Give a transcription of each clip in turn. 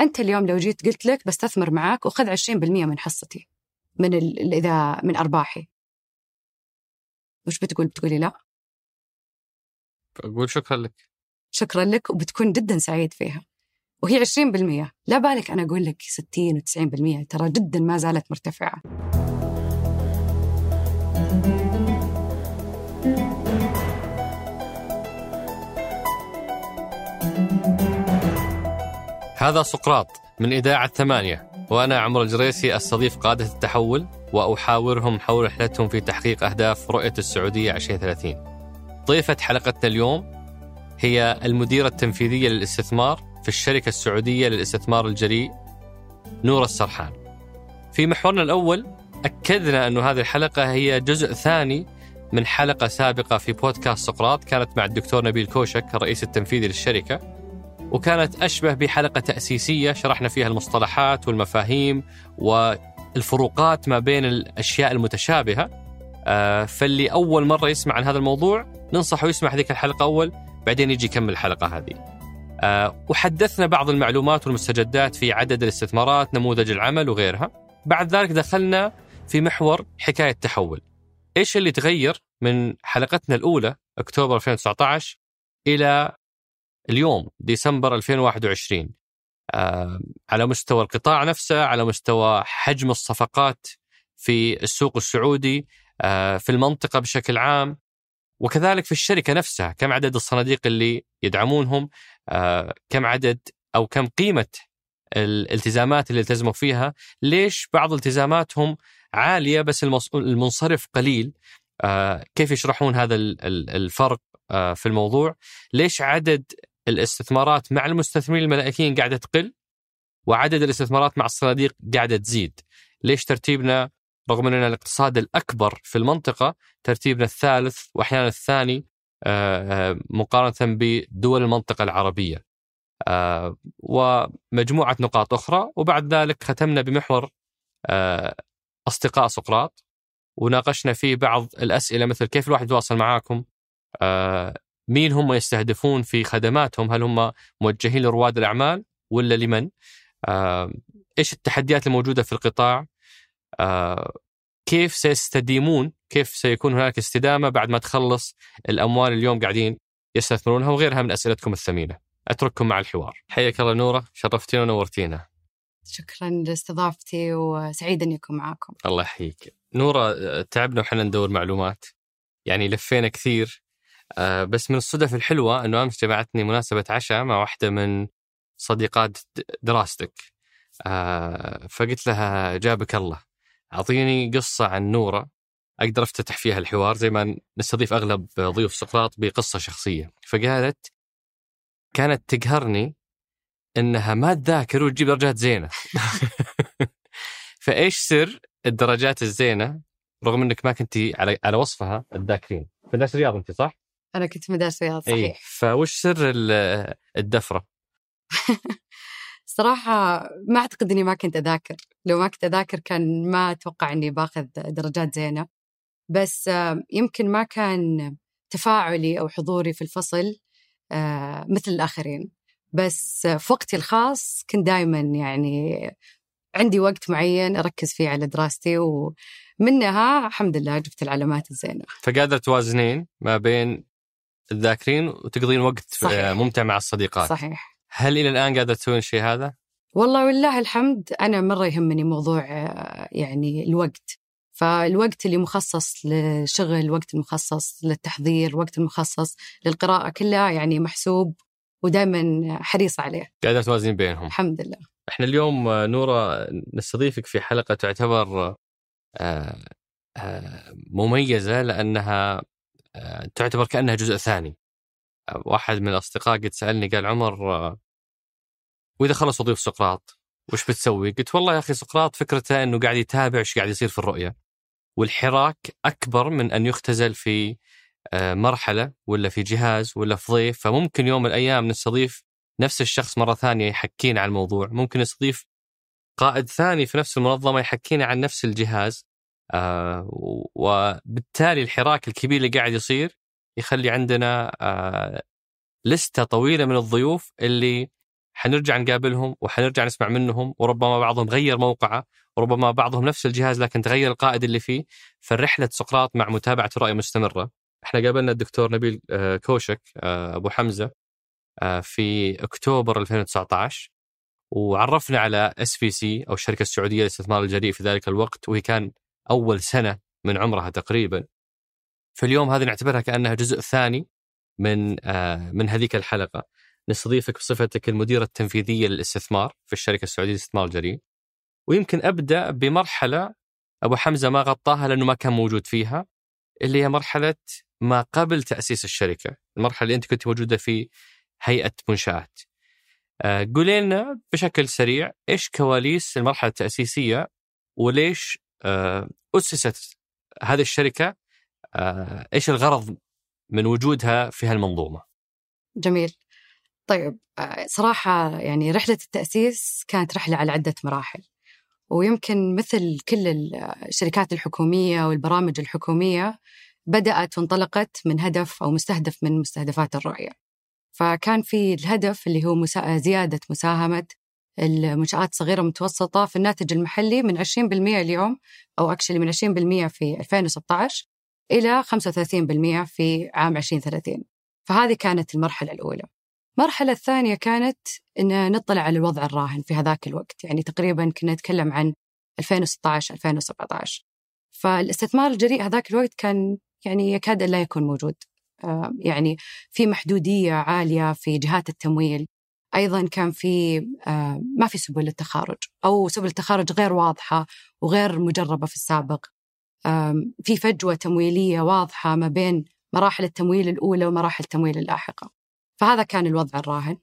أنت اليوم لو جيت قلت لك بستثمر معاك وخذ 20% من حصتي من إذا من أرباحي. وش بتقول؟ بتقولي لا. أقول شكرا لك. شكرا لك وبتكون جدا سعيد فيها. وهي 20% لا بالك أنا أقول لك 60 و90% ترى جدا ما زالت مرتفعة. هذا سقراط من إذاعة ثمانية وأنا عمر الجريسي أستضيف قادة التحول وأحاورهم حول رحلتهم في تحقيق أهداف رؤية السعودية 2030 ضيفة حلقتنا اليوم هي المديرة التنفيذية للاستثمار في الشركة السعودية للاستثمار الجريء نور السرحان. في محورنا الأول أكدنا أن هذه الحلقة هي جزء ثاني من حلقة سابقة في بودكاست سقراط كانت مع الدكتور نبيل كوشك الرئيس التنفيذي للشركة. وكانت أشبه بحلقة تأسيسية شرحنا فيها المصطلحات والمفاهيم والفروقات ما بين الأشياء المتشابهة. آه، فاللي أول مرة يسمع عن هذا الموضوع ننصحه يسمع هذيك الحلقة أول بعدين يجي يكمل الحلقة هذه. آه، وحدثنا بعض المعلومات والمستجدات في عدد الاستثمارات نموذج العمل وغيرها. بعد ذلك دخلنا في محور حكاية تحول إيش اللي تغير من حلقتنا الأولى أكتوبر 2019 إلى اليوم ديسمبر 2021 آه، على مستوى القطاع نفسه على مستوى حجم الصفقات في السوق السعودي آه، في المنطقة بشكل عام وكذلك في الشركة نفسها كم عدد الصناديق اللي يدعمونهم آه، كم عدد أو كم قيمة الالتزامات اللي التزموا فيها ليش بعض التزاماتهم عالية بس المنصرف قليل؟ كيف يشرحون هذا ال- ال- الفرق في الموضوع؟ ليش عدد الاستثمارات مع المستثمرين الملائكيين قاعدة تقل وعدد الاستثمارات مع الصناديق قاعدة تزيد. ليش ترتيبنا؟ رغم أننا الاقتصاد الأكبر في المنطقة ترتيبنا الثالث وأحيانا الثاني آه، آه، مقارنة بدول المنطقة العربية. آه، ومجموعة نقاط أخرى وبعد ذلك ختمنا بمحور أصدقاء سقراط وناقشنا فيه بعض الأسئلة مثل كيف الواحد يتواصل معاكم؟ مين هم يستهدفون في خدماتهم؟ هل هم موجهين لرواد الأعمال ولا لمن؟ آه، إيش التحديات الموجودة في القطاع؟ آه، كيف سيستديمون؟ كيف سيكون هناك استدامة بعد ما تخلص الأموال اليوم قاعدين يستثمرونها؟ وغيرها من أسئلتكم الثمينة. أترككم مع الحوار. حياك الله نورة شرفتينا ونورتينا. شكرا لاستضافتي وسعيدة اني اكون معاكم. الله يحييك. نورة آه، تعبنا وحنا ندور معلومات. يعني لفينا كثير. آه، بس من الصدف الحلوة أنه أمس جمعتني مناسبة عشاء مع واحدة من صديقات دراستك. آه، فقلت لها جابك الله. أعطيني قصة عن نورة. أقدر أفتتح فيها الحوار زي ما نستضيف أغلب ضيوف سقراط بقصة شخصية. فقالت كانت تقهرني أنها ما تذاكر وتجيب درجات زينة. فإيش سر الدرجات الزينة؟ رغم أنك ما كنتي على على وصفها تذاكرين. مدرسة رياض أنت صح؟ أنا كنت مدرسة رياض إيه. صحيح فوش سر ال- الدفرة؟ صراحة ما أعتقد إني ما كنت أذاكر لو ما كنت أذاكر كان ما أتوقع إني باخذ درجات زينة بس يمكن ما كان تفاعلي أو حضوري في الفصل آه، مثل الآخرين بس في وقتي الخاص كنت دائما يعني عندي وقت معين أركز فيه على دراستي ومنها الحمد لله جبت العلامات الزينة فقادرة توازنين ما بين الذاكرين وتقضين وقت صحيح. آه، ممتع مع الصديقات. صحيح. هل إلى الآن قادرة تسوين الشيء هذا؟ والله والله الحمد أنا مرة يهمني موضوع آه، يعني الوقت. فالوقت اللي مخصص للشغل الوقت المخصص للتحضير الوقت المخصص للقراءة كلها يعني محسوب ودائما حريصة عليه. قادرة توازنين بينهم. الحمد لله. إحنا اليوم آه، نورة نستضيفك في حلقة تعتبر مميزة لأنها تعتبر كأنها جزء ثاني. آه، واحد من الأصدقاء قد سألني قال عمر آه، وإذا خلص وظيفة سقراط وش بتسوي؟ قلت والله يا أخي سقراط فكرته أنه قاعد يتابع إيش قاعد يصير في الرؤية. والحراك أكبر من أن يختزل في آه، مرحلة ولا في جهاز ولا في ضيف. فممكن يوم من الأيام نستضيف نفس الشخص مرة ثانية يحكينا عن الموضوع. ممكن نستضيف قائد ثاني في نفس المنظمة يحكينا عن نفس الجهاز. آه وبالتالي الحراك الكبير اللي قاعد يصير يخلي عندنا آه لستة طويلة من الضيوف اللي حنرجع نقابلهم وحنرجع نسمع منهم وربما بعضهم غير موقعه وربما بعضهم نفس الجهاز لكن تغير القائد اللي فيه. فالرحله سقراط مع متابعة الرؤيه مستمرة. إحنا قابلنا الدكتور نبيل آه، كوشك آه، أبو حمزة آه، في أكتوبر 2019 وعرفنا على SVC أو الشركة السعودية للاستثمار الجريء في ذلك الوقت وهي كان أول سنة من عمرها تقريبا. في اليوم هذه نعتبرها كأنها جزء ثاني من من هذيك الحلقة. نستضيفك بصفتك المديرة التنفيذية للاستثمار في الشركة السعودية للاستثمار الجريء. ويمكن أبدأ بمرحلة أبو حمزة ما غطاها لأنه ما كان موجود فيها اللي هي مرحلة ما قبل تأسيس الشركة، المرحلة اللي أنت كنت موجودة في هيئة منشآت. آه، قولي لنا بشكل سريع إيش كواليس المرحلة التأسيسية وليش آه، أسست هذه الشركة آه، إيش الغرض من وجودها في هالمنظومة؟ جميل. طيب صراحة يعني رحلة التأسيس كانت رحلة على عدة مراحل ويمكن مثل كل الشركات الحكومية والبرامج الحكومية بدأت وانطلقت من هدف أو مستهدف من مستهدفات الرؤية فكان في الهدف اللي هو مسا... زيادة مساهمة المنشآت الصغيرة والمتوسطة في الناتج المحلي من 20% اليوم أو أكشلي من 20% في 2016 إلى 35% في عام 2030 فهذه كانت المرحلة الأولى. المرحلة الثانية كانت أن نطلع على الوضع الراهن في هذاك الوقت. يعني تقريبا كنا نتكلم عن 2016 2017 فالاستثمار الجريء هذاك الوقت كان يعني يكاد لا يكون موجود. يعني في محدودية عالية في جهات التمويل. أيضا كان في ما في سبل للتخارج أو سبل التخارج غير واضحة وغير مجربة في السابق. في فجوة تمويلية واضحة ما بين مراحل التمويل الأولى ومراحل التمويل اللاحقة. فهذا كان الوضع الراهن.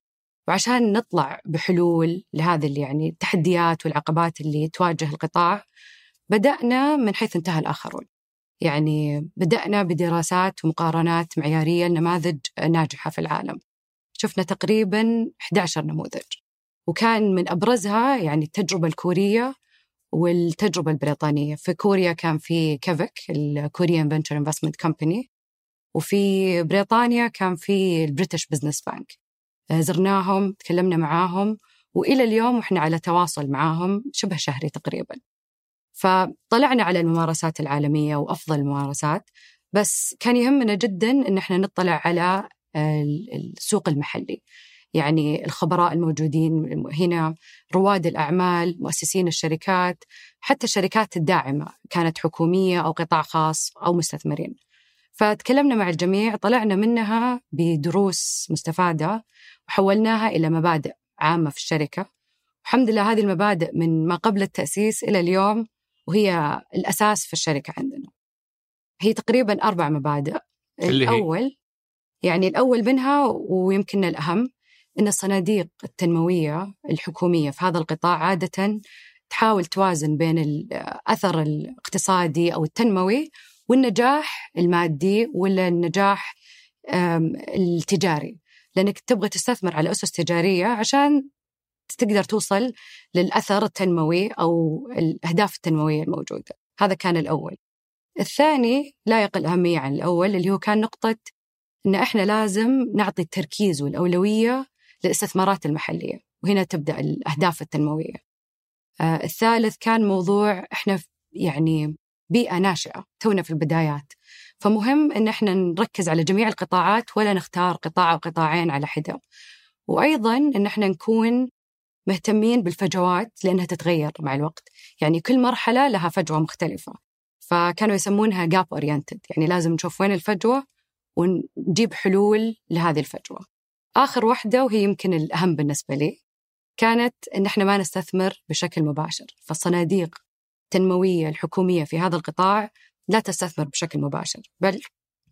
وعشان نطلع بحلول لهذه يعني التحديات والعقبات اللي تواجه القطاع بدأنا من حيث انتهى الآخرون. يعني بدأنا بدراسات ومقارنات معيارية لنماذج ناجحة في العالم. شفنا تقريبا 11 نموذج. وكان من أبرزها يعني التجربة الكورية والتجربة البريطانية. في كوريا كان في KVIC ال Korean Venture Investment Company وفي بريطانيا كان في ال British Business Bank زرناهم تكلمنا معاهم. وإلى اليوم وإحنا على تواصل معاهم شبه شهري تقريبا. فطلعنا على الممارسات العالمية وأفضل الممارسات. بس كان يهمنا جدا أن إحنا نطلع على السوق المحلي. يعني الخبراء الموجودين هنا رواد الأعمال مؤسسين الشركات حتى الشركات الداعمة كانت حكومية أو قطاع خاص أو مستثمرين. فتكلمنا مع الجميع طلعنا منها بدروس مستفادة وحولناها إلى مبادئ عامة في الشركة. الحمد لله هذه المبادئ من ما قبل التأسيس إلى اليوم وهي الأساس في الشركة عندنا. هي تقريبا أربع مبادئ. الأول. يعني الأول منها ويمكن الأهم أن الصناديق التنموية الحكومية في هذا القطاع عادة تحاول توازن بين الأثر الاقتصادي أو التنموي والنجاح المادي ولا النجاح التجاري. لأنك تبغى تستثمر على أسس تجارية عشان تقدر توصل للأثر التنموي أو الأهداف التنموية الموجودة. هذا كان الأول. الثاني لا يقل أهمية عن الأول اللي هو كان نقطة أن إحنا لازم نعطي التركيز والأولوية للاستثمارات المحلية وهنا تبدأ الأهداف التنموية. آه الثالث كان موضوع إحنا يعني بيئة ناشئة تونا في البدايات. فمهم أن إحنا نركز على جميع القطاعات ولا نختار قطاع أو قطاعين على حدة. وأيضا أن إحنا نكون مهتمين بالفجوات لأنها تتغير مع الوقت. يعني كل مرحلة لها فجوة مختلفة. فكانوا يسمونها جاب اورينتد يعني لازم نشوف وين الفجوة ونجيب حلول لهذه الفجوة. آخر واحدة وهي يمكن الأهم بالنسبة لي كانت إن إحنا ما نستثمر بشكل مباشر. فالصناديق التنموية الحكومية في هذا القطاع لا تستثمر بشكل مباشر بل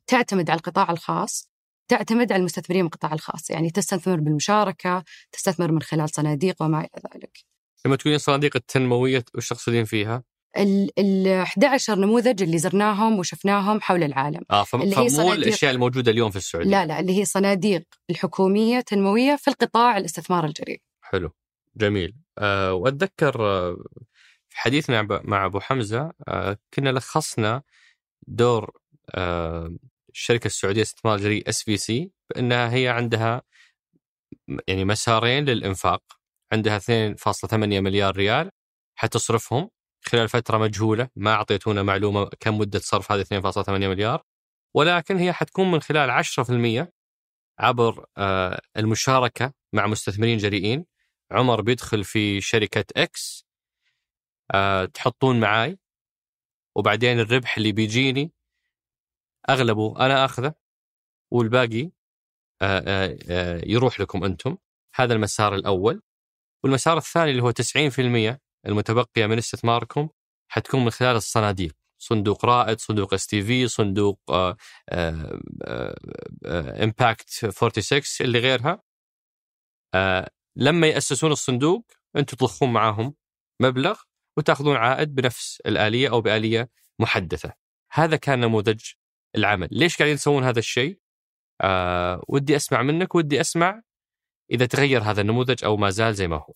تعتمد على القطاع الخاص تعتمد على المستثمرين من القطاع الخاص. يعني تستثمر بالمشاركة تستثمر من خلال صناديق وما إلى ذلك. لما تقولين صناديق التنموية وش تقصدين فيها؟ ال 11 نموذج اللي زرناهم وشفناهم حول العالم. آه فمو الأشياء الموجودة اليوم في السعودية. لا لا اللي هي صناديق الحكومية تنمويه في القطاع الاستثمار الجريء. حلو جميل. أه وأتذكر آه، في حديثنا مع أبو حمزة أه كنا لخصنا دور أه الشركة السعودية للاستثمار الجريء SVC بأنها هي عندها يعني مسارين للإنفاق. عندها 2.8 مليار ريال حتصرفهم خلال فترة مجهولة ما أعطيتونا معلومة كم مدة صرف هذه 2.8 مليار ولكن هي حتكون من خلال 10% عبر آه، المشاركة مع مستثمرين جريئين. عمر بيدخل في شركة X آه، تحطون معاي وبعدين الربح اللي بيجيني أغلبه أنا أخذه والباقي آه، يروح لكم أنتم. هذا المسار الأول. والمسار الثاني اللي هو 90% المتبقية من استثماركم حتكون من خلال الصناديق صندوق رائد صندوق STV صندوق امباكت 46 اللي غيرها آه، لما يأسسون الصندوق أنتم تضخون معاهم مبلغ وتأخذون عائد بنفس الآلية أو بآلية محدثة. هذا كان نموذج العمل، ليش قاعدين تسوون هذا الشيء؟ آه ودي أسمع منك ودي أسمع إذا تغير هذا النموذج أو ما زال زي ما هو.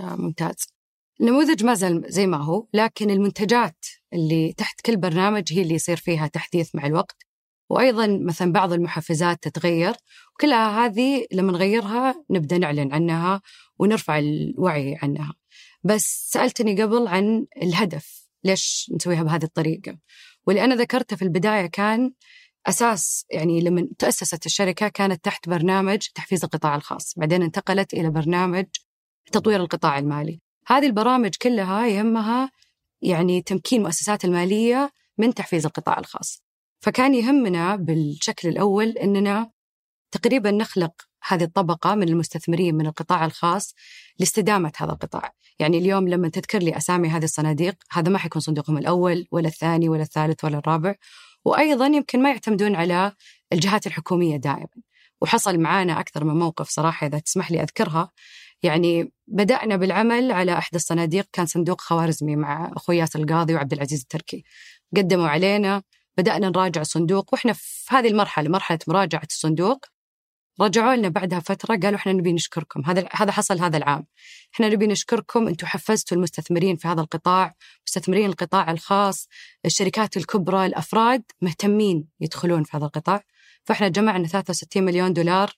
آه ممتاز. النموذج ما زال زي ما هو لكن المنتجات اللي تحت كل برنامج هي اللي يصير فيها تحديث مع الوقت. وأيضا مثلا بعض المحفزات تتغير وكلها هذه لما نغيرها نبدأ نعلن عنها ونرفع الوعي عنها. بس سألتني قبل عن الهدف ليش نسويها بهذه الطريقة؟ واللي أنا ذكرته في البداية كان أساس يعني لما تأسست الشركة كانت تحت برنامج تحفيز القطاع الخاص. بعدين انتقلت إلى برنامج تطوير القطاع المالي. هذه البرامج كلها يهمها يعني تمكين المؤسسات المالية من تحفيز القطاع الخاص. فكان يهمنا بالشكل الأول أننا تقريبا نخلق هذه الطبقة من المستثمرين من القطاع الخاص لاستدامة هذا القطاع. يعني اليوم لما تذكر لي أسامي هذه الصناديق هذا ما حيكون صندوقهم الأول ولا الثاني ولا الثالث ولا الرابع وأيضا يمكن ما يعتمدون على الجهات الحكومية دائما. وحصل معانا أكثر من موقف صراحة إذا تسمح لي أذكرها. يعني بدأنا بالعمل على إحدى الصناديق كان صندوق خوارزمي مع أخوي ياسر القاضي وعبد العزيز التركي. قدموا علينا بدأنا نراجع الصندوق وإحنا في هذه المرحلة مرحلة مراجعة الصندوق رجعوا لنا بعدها فترة قالوا إحنا نبي نشكركم. هذا هذا حصل هذا العام. إحنا نبي نشكركم أنتم حفزتوا المستثمرين في هذا القطاع مستثمرين القطاع الخاص الشركات الكبرى الأفراد مهتمين يدخلون في هذا القطاع. فإحنا جمعنا 63 مليون دولار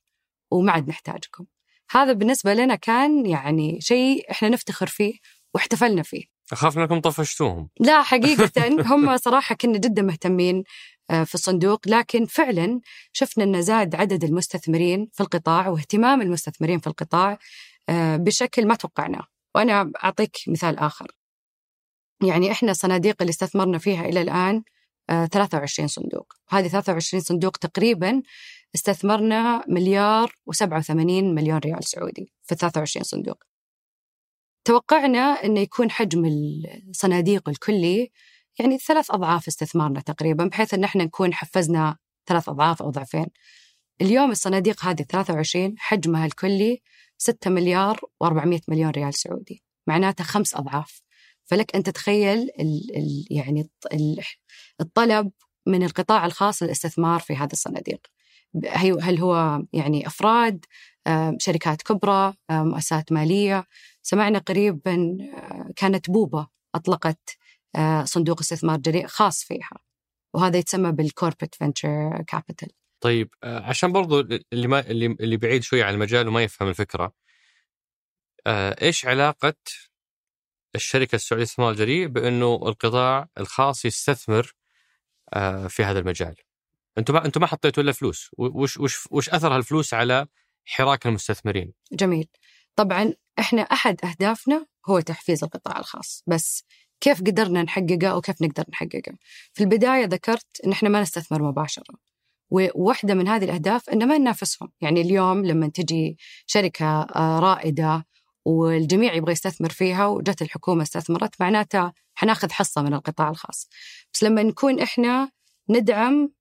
وما عاد نحتاجكم. هذا بالنسبة لنا كان يعني شيء إحنا نفتخر فيه واحتفلنا فيه. أخاف أنكم طفشتوهم. لا حقيقة. هم صراحة كنا جدا مهتمين آه، في الصندوق لكن فعلا شفنا أن زاد عدد المستثمرين في القطاع واهتمام المستثمرين في القطاع آه، بشكل ما توقعناه. وأنا أعطيك مثال آخر. يعني إحنا الصناديق اللي استثمرنا فيها إلى الآن 23 آه، صندوق. هذه 23 صندوق تقريبا استثمرنا مليار و87 مليون ريال سعودي في 23 صندوق. توقعنا أنه يكون حجم الصناديق الكلي يعني ثلاث أضعاف استثمارنا تقريبا بحيث أن إحنا نكون حفزنا ثلاث أضعاف أو ضعفين. اليوم الصناديق هذه 23 حجمها الكلي 6 مليار و400 مليون ريال سعودي معناته خمس أضعاف. فلك أن تتخيل ال ال يعني الطلب من القطاع الخاص للاستثمار في هذه الصناديق. هل هو يعني أفراد شركات كبرى مؤسسات مالية. سمعنا قريبا آه، كانت بوبا أطلقت آه، صندوق استثمار جريء خاص فيها وهذا يتسمى بال corporate venture capital طيب آه، عشان برضو اللي ما اللي بعيد شوي عن المجال وما يفهم الفكرة إيش علاقة الشركة السعودية للاستثمار الجريء بأنه القطاع الخاص يستثمر في هذا المجال؟ أنتم ما أنتم ما حطيتوا الا فلوس. وش وش وش اثر هالفلوس على حراك المستثمرين؟ جميل. طبعا إحنا أحد أهدافنا هو تحفيز القطاع الخاص بس كيف قدرنا نحققه وكيف نقدر نحققه؟ في البداية ذكرت إن إحنا ما نستثمر مباشرة وواحدة من هذه الأهداف أن ما ننافسهم. يعني اليوم لما تجي شركة آه، رائدة والجميع يبغى يستثمر فيها وجت الحكومة استثمرت معناتها حناخذ حصة من القطاع الخاص. بس لما نكون إحنا ندعم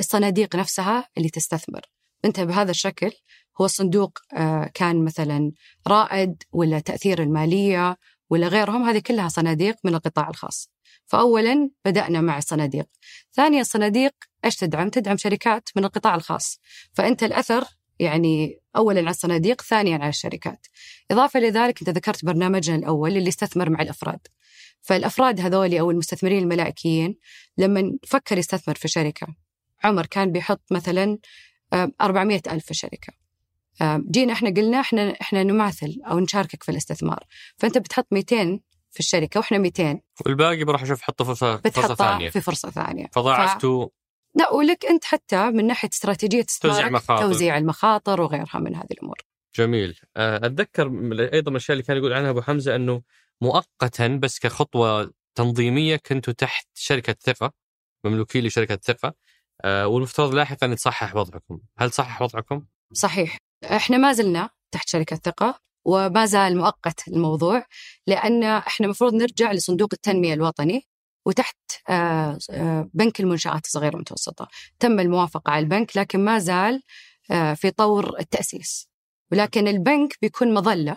الصناديق نفسها اللي تستثمر. أنت بهذا الشكل هو الصندوق آه، كان مثلا رائد ولا تأثير المالية ولا غيرهم هذه كلها صناديق من القطاع الخاص. فأولا بدأنا مع الصناديق. ثانيا الصناديق إيش تدعم؟ تدعم شركات من القطاع الخاص. فأنت الأثر يعني أولا على الصناديق ثانيا على الشركات. إضافة لذلك أنت ذكرت برنامجنا الأول اللي يستثمر مع الأفراد. فالأفراد هذول أو المستثمرين الملائكيين لما فكر يستثمر في شركة عمر كان بيحط مثلا 400 ألف في شركة. آه، جينا إحنا قلنا إحنا إحنا نماثل أو نشاركك في الاستثمار. فأنت بتحط 200 في الشركة وإحنا 200 والباقي بروح أشوف حطه فرصة فرصة ثانية. في فرصة ثانية. فضاعفتوا لا ولك أنت حتى من ناحية استراتيجية توزيع مخاطر. توزيع المخاطر وغيرها من هذه الأمور. جميل. آه، أتذكر أيضا من الأشياء اللي كان يقول عنها أبو حمزة أنه مؤقتا بس كخطوة تنظيمية كنتوا تحت شركة ثقة مملوكين لشركة ثقة. آه، والمفترض لاحقا يتصحح وضعكم، هل صحح وضعكم؟ صحيح. إحنا ما زلنا تحت شركة ثقة وما زال مؤقت الموضوع لأن إحنا المفروض نرجع لصندوق التنمية الوطني وتحت آه، آه، بنك المنشآت الصغيرة والمتوسطة. تم الموافقة على البنك لكن ما زال آه، في طور التأسيس. ولكن البنك بيكون مظلة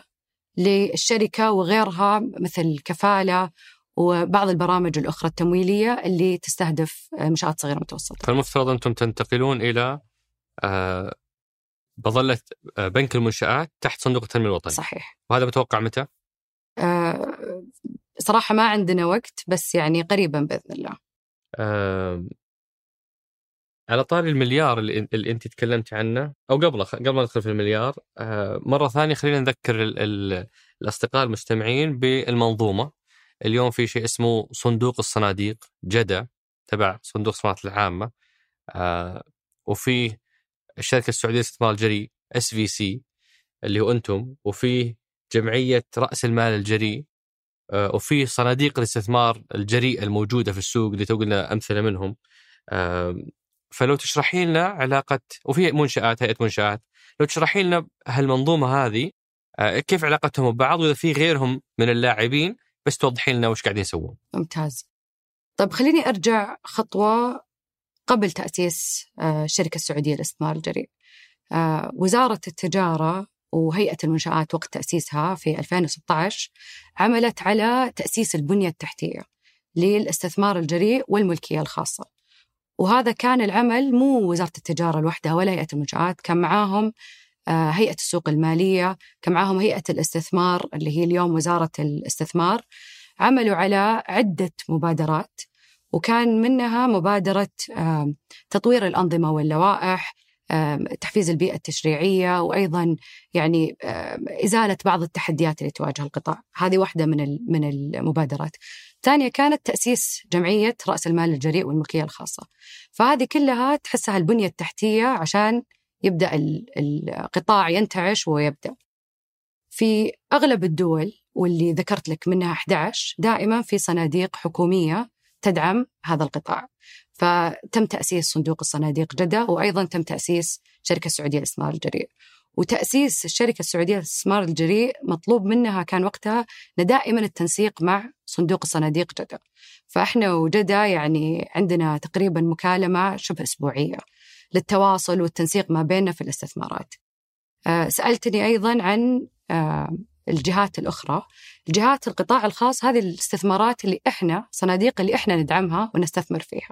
للشركة وغيرها مثل الكفالة وبعض البرامج الأخرى التمويلية اللي تستهدف آه، منشآت صغيرة ومتوسطة فالمفترض أنتم تنتقلون إلى آه، مظله آه، بنك المنشآت تحت صندوق التنمية الوطني، صحيح. وهذا متوقع متى؟ آه، صراحة ما عندنا وقت بس يعني قريبا بإذن الله. آه، على طاري المليار اللي, اللي أنت تكلمت عنه أو قبله قبل ما ندخل في المليار آه، مرة ثانية خلينا نذكر ال ال الأصدقاء المستمعين بالمنظومة. اليوم في شيء اسمه صندوق الصناديق جدا تبع صندوق الصناعات العامة آه، وفي الشركة السعودية للاستثمار الجريء SVC اللي هو أنتم وفي جمعية رأس المال الجريء آه، وفي صناديق الاستثمار الجريئه الموجودة في السوق اللي تو قلنا أمثلة منهم آم، فلو تشرحي لنا علاقة وفي منشآت هيئة منشآت لو تشرحي لنا هالمنظومة هذه آه، كيف علاقتهم ببعض وإذا في غيرهم من اللاعبين بس توضحي لنا وش قاعدين يسوون. ممتاز. طيب خليني أرجع خطوة قبل تأسيس آه، الشركة السعودية للاستثمار الجريء. آه، وزارة التجارة وهيئة المنشآت وقت تأسيسها في 2016 عملت على تأسيس البنية التحتية للاستثمار الجريء والملكية الخاصة. وهذا كان العمل مو وزارة التجارة لوحدها ولا هيئة المنشآت كان معاهم آه، هيئة السوق المالية كان معاهم هيئة الاستثمار اللي هي اليوم وزارة الاستثمار عملوا على عدة مبادرات وكان منها مبادرة آم، تطوير الأنظمة واللوائح تحفيز البيئة التشريعية وأيضا يعني إزالة بعض التحديات اللي تواجه القطاع. هذه واحدة من من المبادرات. ثانية كانت تأسيس جمعية رأس المال الجريء والملكية الخاصة. فهذه كلها تحسها البنية التحتية عشان يبدأ ال- القطاع ينتعش ويبدأ. في أغلب الدول واللي ذكرت لك منها 11 دائما في صناديق حكومية تدعم هذا القطاع. فتم تأسيس صندوق الصناديق جدة وأيضا تم تأسيس شركة السعودية للاستثمار الجريء. وتأسيس الشركة السعودية للاستثمار الجريء مطلوب منها كان وقتها دائما التنسيق مع صندوق الصناديق جدة. فإحنا وجدة يعني عندنا تقريبا مكالمة شبه أسبوعية. للتواصل والتنسيق ما بيننا في الاستثمارات. آه، سألتني أيضا عن آه، الجهات الأخرى. الجهات القطاع الخاص هذه الاستثمارات اللي إحنا صناديق اللي إحنا ندعمها ونستثمر فيها.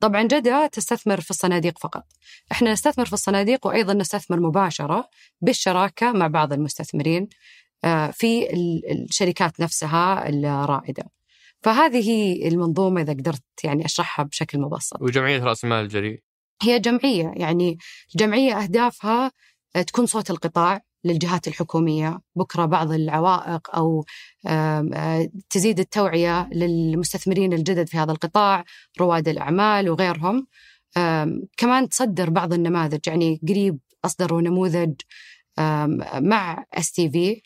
طبعا جدة تستثمر في الصناديق فقط. إحنا نستثمر في الصناديق وأيضا نستثمر مباشرة بالشراكة مع بعض المستثمرين آه، في ال- الشركات نفسها الرائدة. فهذه المنظومة إذا قدرت يعني أشرحها بشكل مبسط. وجمعية رأس المال الجريء. هي جمعية يعني الجمعية أهدافها تكون صوت القطاع للجهات الحكومية. بكرة بعض العوائق أو آه، تزيد التوعية للمستثمرين الجدد في هذا القطاع رواد الأعمال وغيرهم. كمان تصدر بعض النماذج يعني قريب أصدروا نموذج مع STV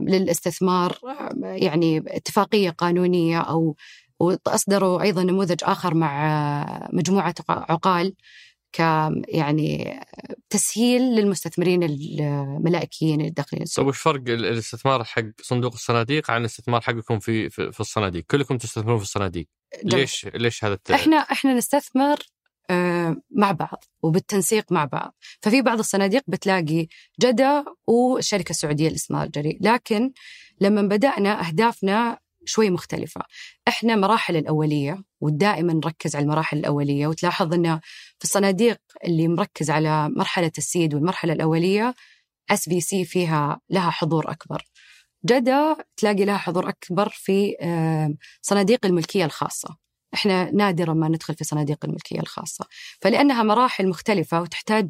للاستثمار يعني اتفاقية قانونية أو وأصدروا أيضا نموذج آخر مع آه، مجموعة عقال ك يعني تسهيل للمستثمرين الملائكيين اللي داخلين طيب السوق وش فرق ال- الاستثمار حق صندوق الصناديق عن الاستثمار حقكم في في, الصناديق؟ كلكم تستثمرون في الصناديق، جميل. ليش ليش هذا الت... إحنا إحنا نستثمر آه، مع بعض وبالتنسيق مع بعض. ففي بعض الصناديق بتلاقي جدة والشركة السعودية للاستثمار الجريء. لكن لما بدأنا أهدافنا شوي مختلفة. إحنا مراحل الأولية ودائما نركز على المراحل الأولية وتلاحظ أن في الصناديق اللي مركز على مرحلة ال seed والمرحلة الأولية SVC فيها لها حضور أكبر. جدا تلاقي لها حضور أكبر في آه، صناديق الملكية الخاصة. إحنا نادرا ما ندخل في صناديق الملكية الخاصة. فلأنها مراحل مختلفة وتحتاج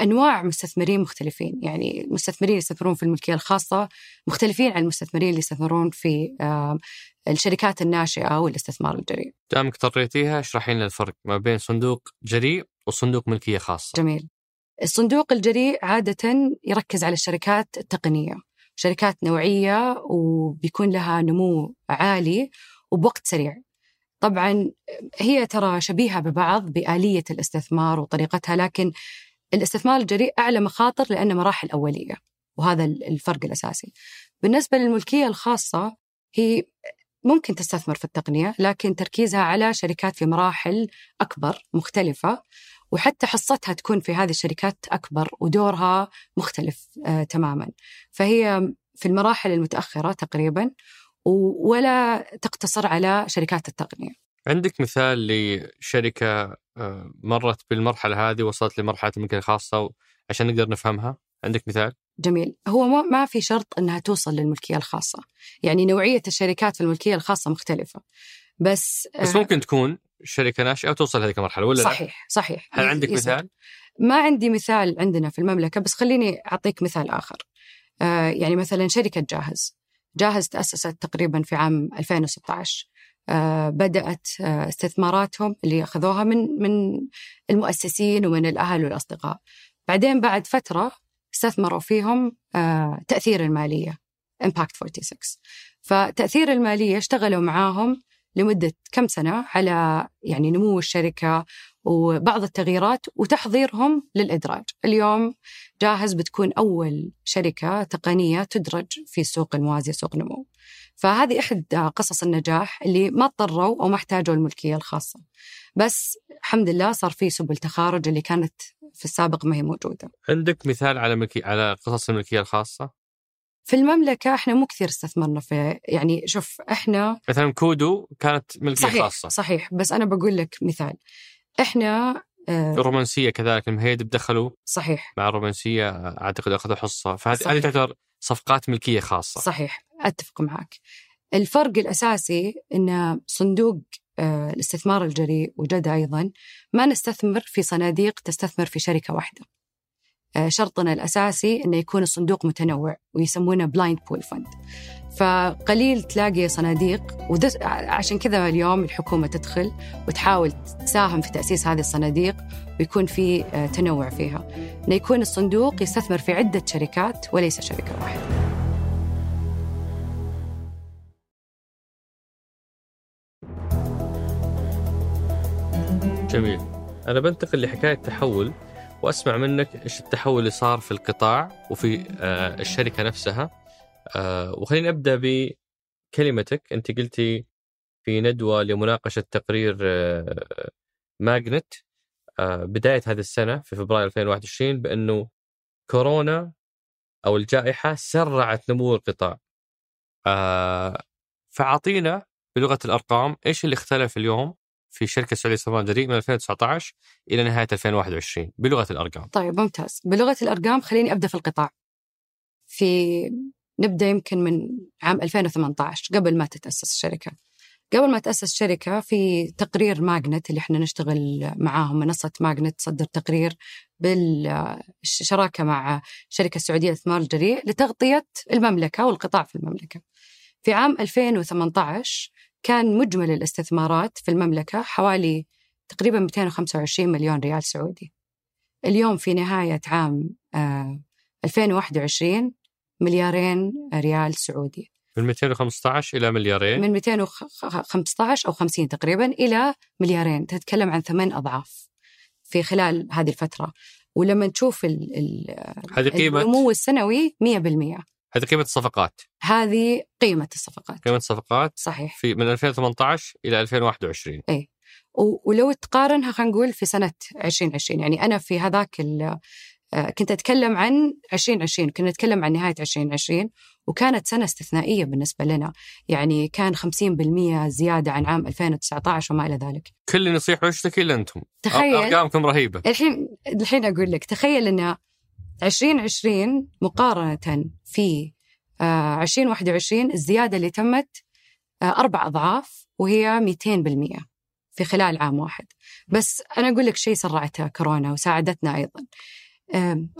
أنواع مستثمرين مختلفين يعني المستثمرين اللي يستثمرون في الملكية الخاصة مختلفين عن المستثمرين اللي يستثمرون في آه، الشركات الناشئة والاستثمار الجريء. دامك اضطريتيها اشرحي لنا الفرق ما بين صندوق جريء وصندوق ملكية خاصة. جميل. الصندوق الجريء عادة يركز على الشركات التقنية، شركات نوعية وبيكون لها نمو عالي وبوقت سريع. طبعا هي ترى شبيهة ببعض بآلية الاستثمار وطريقتها لكن الاستثمار الجريء أعلى مخاطر لأنه مراحل أولية وهذا الفرق الأساسي. بالنسبة للملكية الخاصة هي ممكن تستثمر في التقنية لكن تركيزها على شركات في مراحل أكبر مختلفة وحتى حصتها تكون في هذه الشركات أكبر ودورها مختلف آه تماما. فهي في المراحل المتأخرة تقريبا ولا تقتصر على شركات التقنية. عندك مثال لشركة آه، مرت بالمرحلة هذه وصلت لمرحلة الملكيه الخاصه عشان نقدر نفهمها؟ عندك مثال؟ جميل هو ما في شرط إنها توصل للملكية الخاصة يعني نوعية الشركات في الملكية الخاصة مختلفة بس بس آه، ممكن تكون شركة ناشئة وتوصل هذه المرحلة ولا صحيح لا؟ صحيح هل عندك مثال ما عندي مثال عندنا في المملكة بس خليني أعطيك مثال آخر آه يعني مثلا شركة جاهز جاهز تأسست تقريبا في عام 2016 آه بدأت آه استثماراتهم اللي أخذوها من من المؤسسين ومن الأهل والأصدقاء. بعدين بعد فترة استثمروا فيهم آه، تأثير المالية Impact 46 فتأثير المالية اشتغلوا معاهم لمدة كم سنة على يعني نمو الشركة وبعض التغييرات وتحضيرهم للإدراج. اليوم جاهز بتكون أول شركة تقنية تدرج في السوق الموازي سوق نمو فهذه إحدى قصص النجاح اللي ما اضطروا أو ما احتاجوا الملكية الخاصة. بس الحمد لله صار في سبل تخارج اللي كانت في السابق ما هي موجودة. عندك مثال على ملكي على قصص الملكية الخاصة؟ في المملكة إحنا مو كثير استثمرنا في يعني شوف إحنا مثلا كودو كانت ملكية صحيح خاصة. صحيح. بس أنا بقول لك مثال. إحنا آه الرومانسيه كذلك المهيد دخلوا صحيح. مع الرومانسيه أعتقد أخذوا حصة. فهذه هذه تعتبر صفقات ملكية خاصة. صحيح أتفق معك. الفرق الأساسي إن صندوق آه، الاستثمار الجريء وجد أيضا ما نستثمر في صناديق تستثمر في شركة واحدة. شرطنا الأساسي أنه يكون الصندوق متنوع ويسمونه بلايند بول فند فقليل تلاقي صناديق عشان كذا اليوم الحكومة تدخل وتحاول تساهم في تأسيس هذه الصناديق ويكون في آه، تنوع فيها. أنه يكون الصندوق يستثمر في عدة شركات وليس شركة واحدة. جميل. أنا بنتقل لحكاية تحول. وأسمع منك إيش التحول اللي صار في القطاع وفي آه الشركة نفسها. آه وخليني أبدأ بكلمتك. أنت قلتي في ندوة لمناقشة تقرير آه ماجنت بداية هذه السنة في فبراير 2021 بأنه كورونا أو الجائحة سرعت نمو القطاع. فأعطينا بلغة الأرقام إيش اللي اختلف اليوم في شركة السعوديه للاستثمار الجريء من 2019 إلى نهاية 2021 بلغة الأرقام. طيب ممتاز، بلغة الأرقام خليني أبدأ في القطاع. في نبدأ يمكن من عام 2018 قبل ما تتأسس الشركة. قبل ما تاسس الشركة في تقرير ماجنت اللي إحنا نشتغل معاهم منصة ماجنت تصدر تقرير بالشراكة مع شركة السعودية للاستثمار الجريء لتغطية المملكة والقطاع في المملكة. في عام 2018 كان مجمل الاستثمارات في المملكة حوالي تقريبا 225 مليون ريال سعودي. اليوم في نهاية عام 2021 آه، مليارين ريال سعودي. من 215 إلى مليارين؟ من 215 أو 50 تقريبا إلى مليارين. تتكلم عن ثمان أضعاف في خلال هذه الفترة. ولما ال ال هذه قيمة؟ النمو السنوي 100% هذه قيمة الصفقات. هذه قيمة الصفقات. قيمة الصفقات صحيح. في من 2018 إلى 2021 اي ولو تقارنها خلينا نقول في سنة 2020 يعني أنا في هذاك آه، كنت أتكلم عن 2020 كنا نتكلم عن نهاية 2020 وكانت سنة استثنائية بالنسبة لنا. يعني كان 50% زيادة عن عام 2019 وما إلى ذلك. كل اللي نصيح ويشتكي إلا أنتم. تخيل. أرقامكم رهيبة. الحين الحين أقول لك تخيل أن 2020 مقارنة في 2021 آه، الزيادة اللي تمت آه، أربع أضعاف وهي 200% في خلال عام واحد. بس أنا أقول لك شيء سرعته كورونا وساعدتنا أيضا.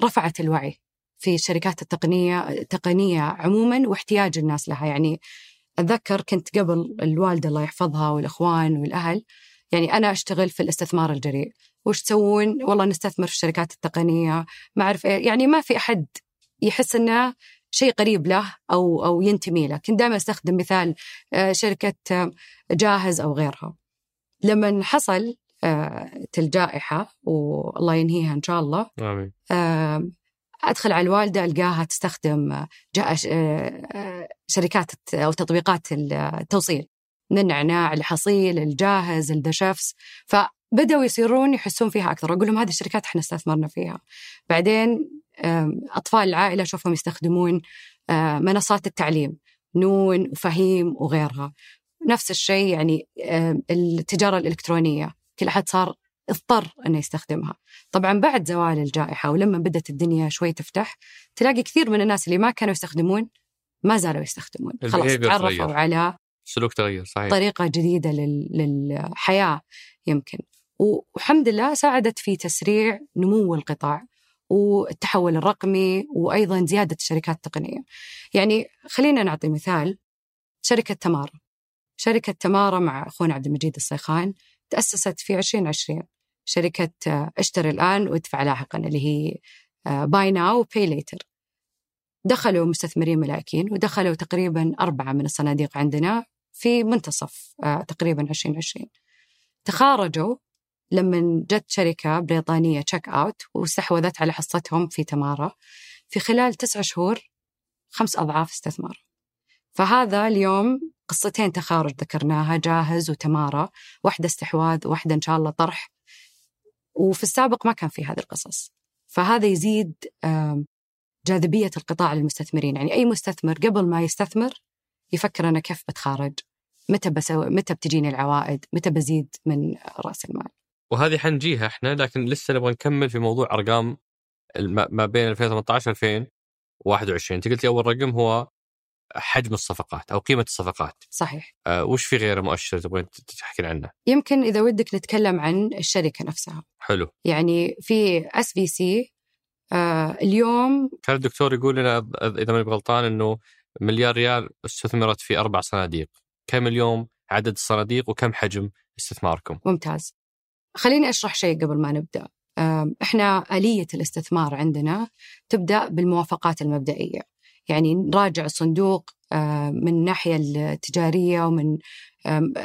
رفعت الوعي في الشركات التقنية التقنية عموما واحتياج الناس لها. يعني أتذكر كنت قبل الوالدة الله يحفظها والإخوان والأهل يعني أنا أشتغل في الاستثمار الجريء. وش تسوون؟ والله نستثمر في الشركات التقنية. ما أعرف إيه يعني ما في أحد يحس أنه شيء قريب له أو أو ينتمي له. كنت دائما أستخدم مثال آه، شركة آه، جاهز أو غيرها. لما حصل آه، الجائحة والله ينهيها إن شاء الله. آمين. أدخل على الوالدة ألقاها تستخدم شركات أو تطبيقات التوصيل من النعناع الحصيل الجاهز الذا شيفس فبداوا يصيرون يحسون فيها أكثر. أقول لهم هذه الشركات إحنا استثمرنا فيها. بعدين آم، أطفال العائلة اشوفهم يستخدمون منصات التعليم نون وفهيم وغيرها. نفس الشيء يعني آم، التجارة الإلكترونية. كل أحد صار اضطر إنه يستخدمها. طبعا بعد زوال الجائحة ولما بدأت الدنيا شوي تفتح تلاقي كثير من الناس اللي ما كانوا يستخدمون ما زالوا يستخدمون. خلاص تعرفوا. على السلوك تغير صحيح. طريقة جديدة لل... للحياة يمكن. والحمد لله ساعدت في تسريع نمو القطاع والتحول الرقمي وأيضا زيادة الشركات التقنية. يعني خلينا نعطي مثال. شركة تمارا. شركة تمارا مع أخونا عبد المجيد الصيخان تأسست في 2020 شركة آه، اشتري الآن وادفع لاحقا اللي هي buy now pay later دخلوا مستثمرين ملاكين ودخلوا تقريبا أربعة من الصناديق عندنا في منتصف آه، تقريبا 2020 تخارجوا لما جت شركة بريطانية تشيك أوت واستحوذت على حصتهم في تمارا في خلال تسعة شهور خمس أضعاف استثمار فهذا اليوم قصتين تخارج ذكرناها جاهز وتمارا واحدة استحواذ واحدة إن شاء الله طرح. وفي السابق ما كان في هذه القصص. فهذا يزيد جاذبية القطاع للمستثمرين. يعني أي مستثمر قبل ما يستثمر يفكر أنا كيف بتخارج؟ متى بسوي متى بتجيني العوائد؟ متى بزيد من رأس المال؟ وهذه حنجيها إحنا لكن لسه نبغى نكمل في موضوع أرقام ما بين 2018 2021 انت قلتي أول رقم هو حجم الصفقات أو قيمة الصفقات. صحيح. أه وش في غيره مؤشر تبغين تحكي عنه؟ يمكن إذا ودك نتكلم عن الشركة نفسها. حلو. يعني في SVC اليوم كان الدكتور يقول لنا إذا ماني غلطان إنه مليار ريال استثمرت في أربع صناديق. كم اليوم عدد الصناديق وكم حجم استثماركم؟ ممتاز. خليني أشرح شيء قبل ما نبدأ. إحنا آلية الاستثمار عندنا تبدأ بالموافقات المبدئية. يعني نراجع الصندوق من الناحية التجارية ومن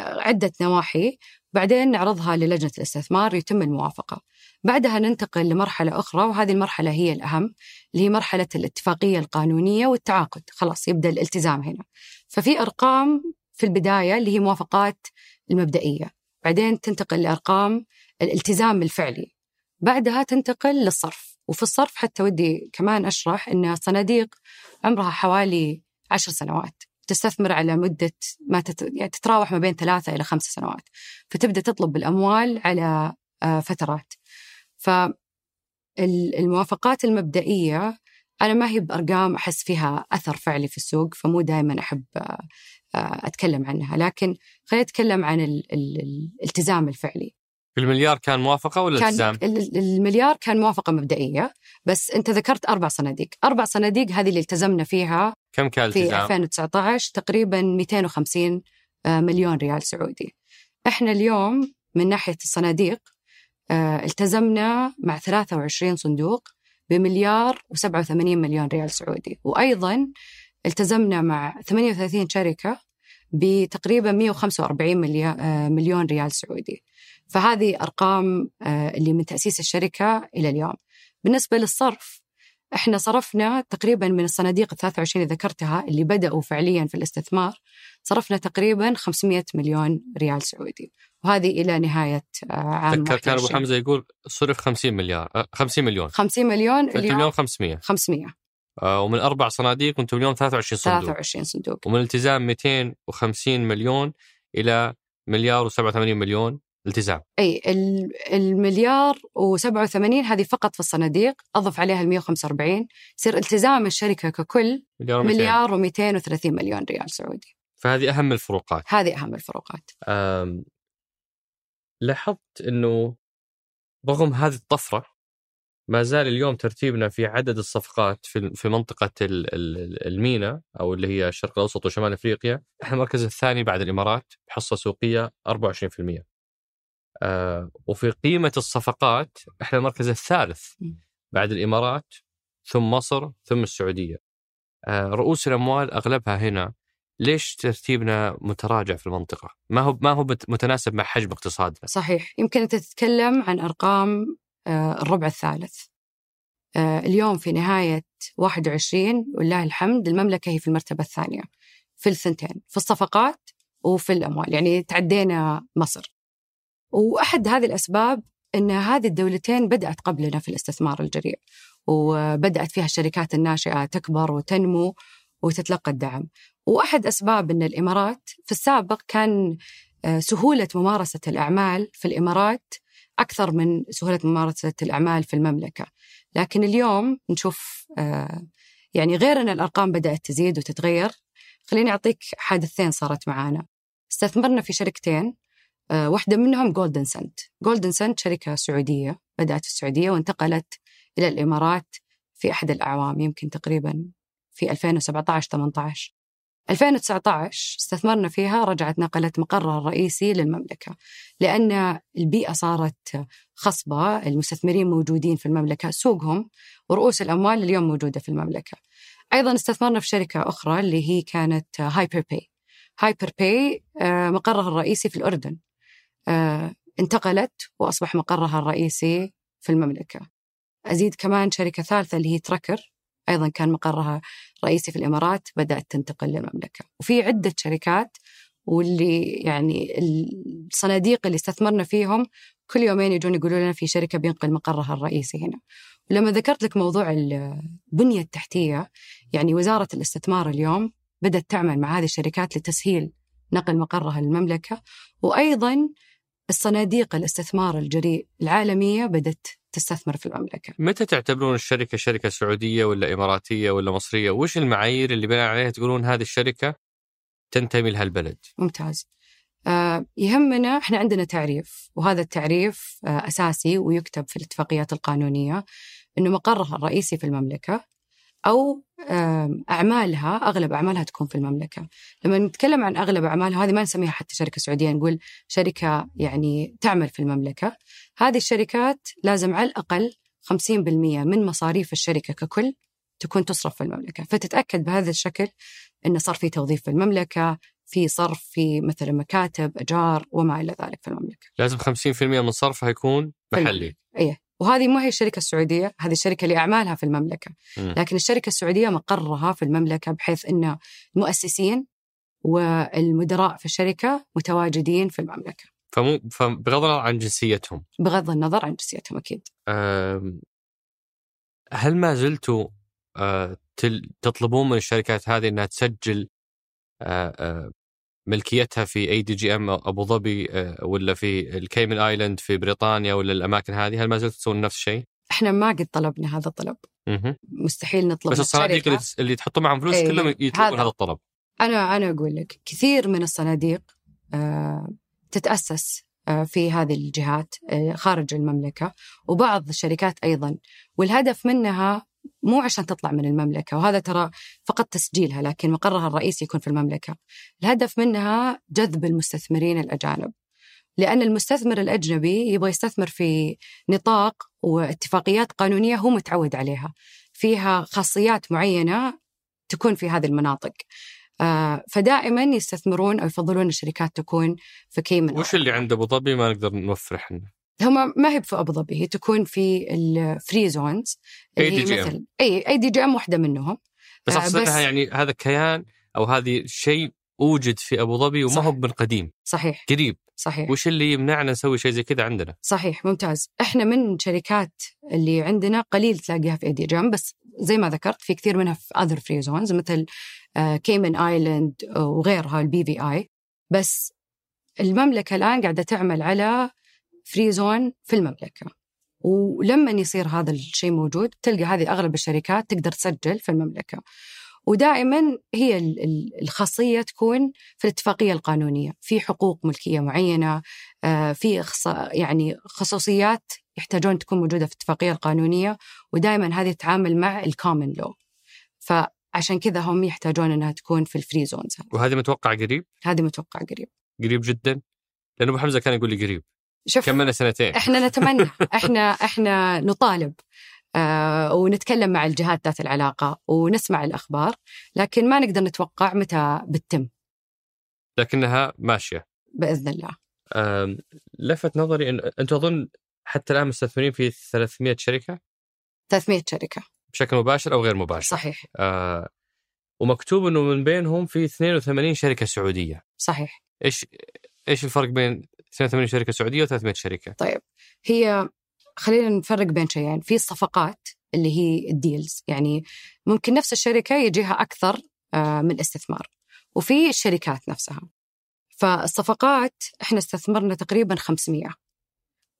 عدة نواحي بعدين نعرضها للجنة الاستثمار يتم الموافقة. بعدها ننتقل لمرحلة أخرى وهذه المرحلة هي الأهم اللي هي مرحلة الاتفاقية القانونية والتعاقد. خلاص يبدأ الالتزام هنا. ففي أرقام في البداية اللي هي موافقات المبدئية. بعدين تنتقل لأرقام الالتزام الفعلي. بعدها تنتقل للصرف وفي الصرف حتى ودي كمان أشرح أن الصناديق عمرها حوالي عشر سنوات. تستثمر على مدة ما تت... يعني تتراوح ما بين ثلاثة إلى خمس سنوات. فتبدأ تطلب الأموال على آه، فترات. فالموافقات المبدئية أنا ما هي بأرقام أحس فيها أثر فعلي في السوق فمو دائما أحب آه، آه، أتكلم عنها. لكن خلينا نتكلم عن ال... ال... الالتزام الفعلي. المليار كان موافقة ولا كان التزام؟ ال- المليار كان موافقة مبدئية بس أنت ذكرت أربع صناديق أربع صناديق هذه اللي التزمنا فيها كم كان في التزام؟ 2019 تقريبا 250 آه، مليون ريال سعودي إحنا اليوم من ناحية الصناديق آه، التزمنا مع 23 صندوق بمليار و87 مليون ريال سعودي وأيضا التزمنا مع 38 شركة بتقريبا 145 مليا- آه، مليون ريال سعودي فهذه أرقام آه، اللي من تأسيس الشركة إلى اليوم. بالنسبة للصرف إحنا صرفنا تقريبا من الصناديق ال 23 اللي ذكرتها اللي بدأوا فعليا في الاستثمار صرفنا تقريبا 500 مليون ريال سعودي. وهذه إلى نهاية آه، عام تذكر كان أبو 21. حمزة يقول صرف 50 مليار آه، 50 مليون. 50 مليون اليوم. مليون 500 500 آه، ومن أربع صناديق وأنتم اليوم 23 صندوق. 23 صندوق. ومن التزام 250 مليون إلى مليار و87 مليون التزام. إي ال- المليار و87 هذه فقط في الصناديق أضف عليها ال 145 يصير التزام الشركة ككل مليار و200 مليار و230 مليون ريال سعودي. فهذه أهم الفروقات. هذه أهم الفروقات. آم، لاحظت إنه رغم هذه الطفرة ما زال اليوم ترتيبنا في عدد الصفقات في في منطقة المينا أو اللي هي الشرق الأوسط وشمال أفريقيا إحنا المركز الثاني بعد الإمارات بحصة سوقية 24% آه وفي قيمة الصفقات إحنا المركز الثالث بعد الإمارات ثم مصر ثم السعودية آه رؤوس الأموال أغلبها هنا ليش ترتيبنا متراجع في المنطقة؟ ما هو ما هو متناسب مع حجم اقتصادنا. صحيح، يمكن أنت تتكلم عن أرقام آه، الربع الثالث. آه، اليوم في نهاية 21 ولله الحمد المملكة هي في المرتبة الثانية في الثنتين، في الصفقات وفي الأموال، يعني تعدينا مصر. وأحد هذه الأسباب إن هذه الدولتين بدأت قبلنا في الاستثمار الجريء وبدأت فيها الشركات الناشئة تكبر وتنمو وتتلقى الدعم. وأحد أسباب إن الإمارات في السابق كان آه، سهولة ممارسة الأعمال في الإمارات أكثر من سهولة ممارسة الأعمال في المملكة. لكن اليوم نشوف آه، يعني غير إن الأرقام بدأت تزيد وتتغير خليني أعطيك حادثتين صارت معانا. استثمرنا في شركتين واحدة منهم جولدن سنت جولدن سنت شركة سعودية بدأت في السعودية وانتقلت إلى الإمارات في أحد الأعوام يمكن تقريبا في 2017 18 2019 استثمرنا فيها رجعت نقلت مقرها الرئيسي للمملكة. لأن البيئة صارت خصبة المستثمرين موجودين في المملكة سوقهم ورؤوس الأموال اليوم موجودة في المملكة. أيضا استثمرنا في شركة أخرى اللي هي كانت هايبر باي هايبر باي مقرها الرئيسي في الأردن. آه، انتقلت وأصبح مقرها الرئيسي في المملكة. أزيد كمان شركة ثالثة اللي هي تراكر أيضا كان مقرها رئيسي في الإمارات بدأت تنتقل للمملكة. وفي عدة شركات واللي يعني الصناديق اللي استثمرنا فيهم كل يومين يجون يقولوا لنا في شركة بينقل مقرها الرئيسي هنا. ولما ذكرت لك موضوع البنية التحتية يعني وزارة الاستثمار اليوم بدأت تعمل مع هذه الشركات لتسهيل نقل مقرها للمملكة. وأيضا الصناديق الاستثمار الجريء العالمية بدأت تستثمر في المملكة. متى تعتبرون الشركة شركة سعودية ولا إماراتية ولا مصرية؟ وش المعايير اللي بناء عليها تقولون هذه الشركة تنتمي لها البلد ممتاز. آه يهمنا إحنا عندنا تعريف وهذا التعريف آه أساسي ويكتب في الاتفاقيات القانونية إنه مقرها الرئيسي في المملكة أو أعمالها أغلب أعمالها تكون في المملكة. لما نتكلم عن أغلب أعمالها هذه ما نسميها حتى شركة سعودية نقول شركة يعني تعمل في المملكة. هذه الشركات لازم على الأقل 50% من مصاريف الشركة ككل تكون تصرف في المملكة، فتتأكد بهذا الشكل انه صار في توظيف في المملكة، في صرف في مثلا مكاتب، أجار وما إلى ذلك في المملكة. لازم 50% من صرفها يكون محلي. إيه وهذه مو هي الشركة السعودية هذه الشركة اللي أعمالها في المملكة. لكن الشركة السعودية مقرها في المملكة بحيث أن المؤسسين والمدراء في الشركة متواجدين في المملكة. فمو فبغض النظر عن جنسيتهم. بغض النظر عن جنسيتهم أكيد. هل ما زلتوا آه، تطلبون من الشركات هذه أنها تسجل آه، آه، ملكيتها في ADGM أبو ظبي آه، ولا في ال Cayman Island في بريطانيا ولا الأماكن هذه؟ هل ما زلت تسوون نفس الشيء؟ إحنا ما قد طلبنا هذا الطلب. مستحيل نطلب بس الصناديق اللي, اللي تحطون معهم فلوس إيه كلهم يطلبون هذا الطلب. أنا أنا أقول لك كثير من الصناديق آه تتأسس آه في هذه الجهات آه خارج المملكة وبعض الشركات أيضا. والهدف منها مو عشان تطلع من المملكة وهذا ترى فقط تسجيلها لكن مقرها الرئيسي يكون في المملكة. الهدف منها جذب المستثمرين الأجانب لأن المستثمر الأجنبي يبغى يستثمر في نطاق واتفاقيات قانونية هو متعود عليها. فيها خاصيات معينة تكون في هذه المناطق. آه فدائما يستثمرون أو يفضلون الشركات تكون في كيمن وش اللي عند أبو ظبي ما نقدر نوفره إحنا؟ هم ما هي في أبو ظبي هي تكون في الفري زونز اي دي جي ام إي اي دي جي ام واحدة منهم. بس أقصد آه يعني هذا كيان أو هذه شيء أوجد في أبو ظبي وما هو من قديم. صحيح. قريب. صحيح. وش اللي يمنعنا نسوي شيء زي كذا عندنا؟ صحيح ممتاز. إحنا من شركات اللي عندنا قليل تلاقيها في ADGM بس زي ما ذكرت في كثير منها في other free zones مثل Cayman Island وغيرها ال BVI بس المملكة الآن قاعدة تعمل على free zone في المملكة. ولما يصير هذا الشيء موجود تلقى هذه أغلب الشركات تقدر تسجل في المملكة. ودائما هي الخاصية تكون في الاتفاقية القانونية. في حقوق ملكية معينة آه، في يعني خصوصيات يحتاجون تكون موجودة في الاتفاقية القانونية. ودائما هذه تتعامل مع ال common law فعشان كذا هم يحتاجون إنها تكون في ال free zones وهذه متوقع قريب؟ هذه متوقع قريب. قريب جدا؟ لأنه أبو حمزة كان يقول لي قريب. شوف كملنا سنتين. إحنا نتمنى إحنا إحنا نطالب آه ونتكلم مع الجهات ذات العلاقة ونسمع الأخبار لكن ما نقدر نتوقع متى بتتم. لكنها ماشية. بإذن الله. لفت نظري إن أنتم أظن حتى الآن مستثمرين في 300 شركة؟ 300 شركة. بشكل مباشر أو غير مباشر. صحيح. آه ومكتوب إنه من بينهم في 82 شركة سعودية. صحيح. إيش إيش الفرق بين 82 شركة سعودية و300 شركة؟ طيب هي خلينا نفرق بين شيئين. في الصفقات اللي هي الديلز يعني ممكن نفس الشركة يجيها أكثر آه، من استثمار وفي الشركات نفسها. فالصفقات إحنا استثمرنا تقريبا 500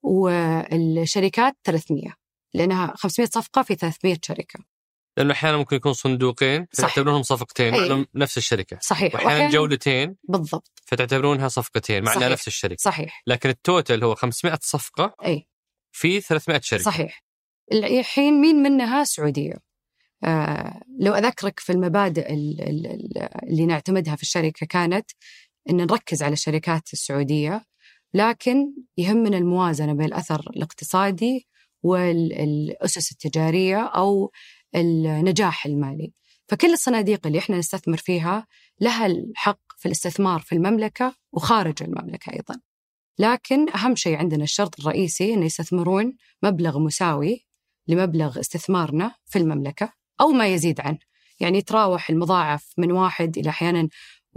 والشركات 300 لأنها 500 صفقة في 300 شركة. لأنه أحيانا ممكن يكون صندوقين فتعتبرونهم صفقتين أي. نفس الشركة. صحيح. واحيانا جولتين بالضبط. فتعتبرونها صفقتين مع إنها نفس الشركة. صحيح. لكن التوتل هو 500 صفقة اي في 300 شركة. صحيح. الحين مين منها؟ سعودية. آه لو أذكرك في المبادئ اللي نعتمدها في الشركة كانت إن نركز على الشركات السعودية لكن يهمنا الموازنة بين الأثر الاقتصادي والاسس التجارية أو النجاح المالي. فكل الصناديق اللي إحنا نستثمر فيها لها الحق في الاستثمار في المملكة وخارج المملكة أيضا. لكن أهم شيء عندنا الشرط الرئيسي أن يستثمرون مبلغ مساوي لمبلغ استثمارنا في المملكة أو ما يزيد عنه. يعني يتراوح المضاعف من واحد إلى أحيانا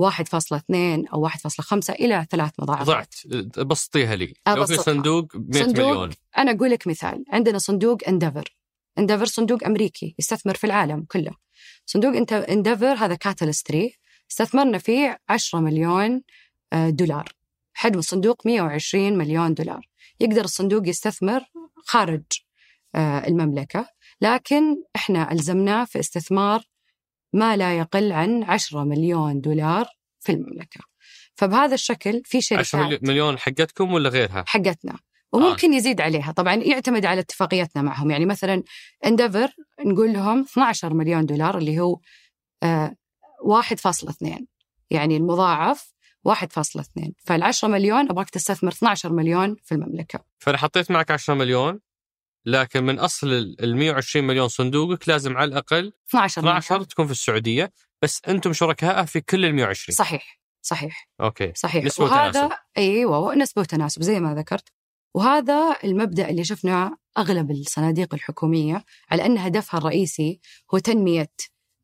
1.2 أو 1.5 إلى ثلاث مضاعفات. ضعت. بسطيها لي. لو في صندوق 100 صندوق مليون. أنا أقول لك مثال. عندنا صندوق اندفر اندفر صندوق أمريكي يستثمر في العالم كله. صندوق اندفر هذا كاتاليست استثمرنا فيه 10 مليون آه، دولار. حجم الصندوق 120 مليون دولار. يقدر الصندوق يستثمر خارج آه، المملكة. لكن إحنا ألزمناه في استثمار ما لا يقل عن 10 مليون دولار في المملكة. فبهذا الشكل في شركات. 10 مليون حقتكم ولا غيرها؟ حقتنا. وممكن آه. يزيد عليها. طبعا يعتمد على اتفاقياتنا معهم. يعني مثلا اندفر نقول لهم 12 مليون دولار اللي هو آه 1.2 يعني المضاعف 1.2 فال 10 مليون أبغاك تستثمر 12 مليون في المملكة. فأنا حطيت معك 10 مليون لكن من أصل ال 120 مليون صندوقك لازم على الأقل 12 12 مليون. تكون في السعودية بس أنتم شركاء في كل ال 120 صحيح. صحيح. أوكي. صحيح. نسبة وهذا وتناسب. إيوه نسبة وتناسب. زي ما ذكرت وهذا المبدأ اللي شفناه أغلب الصناديق الحكومية على أن هدفها الرئيسي هو تنمية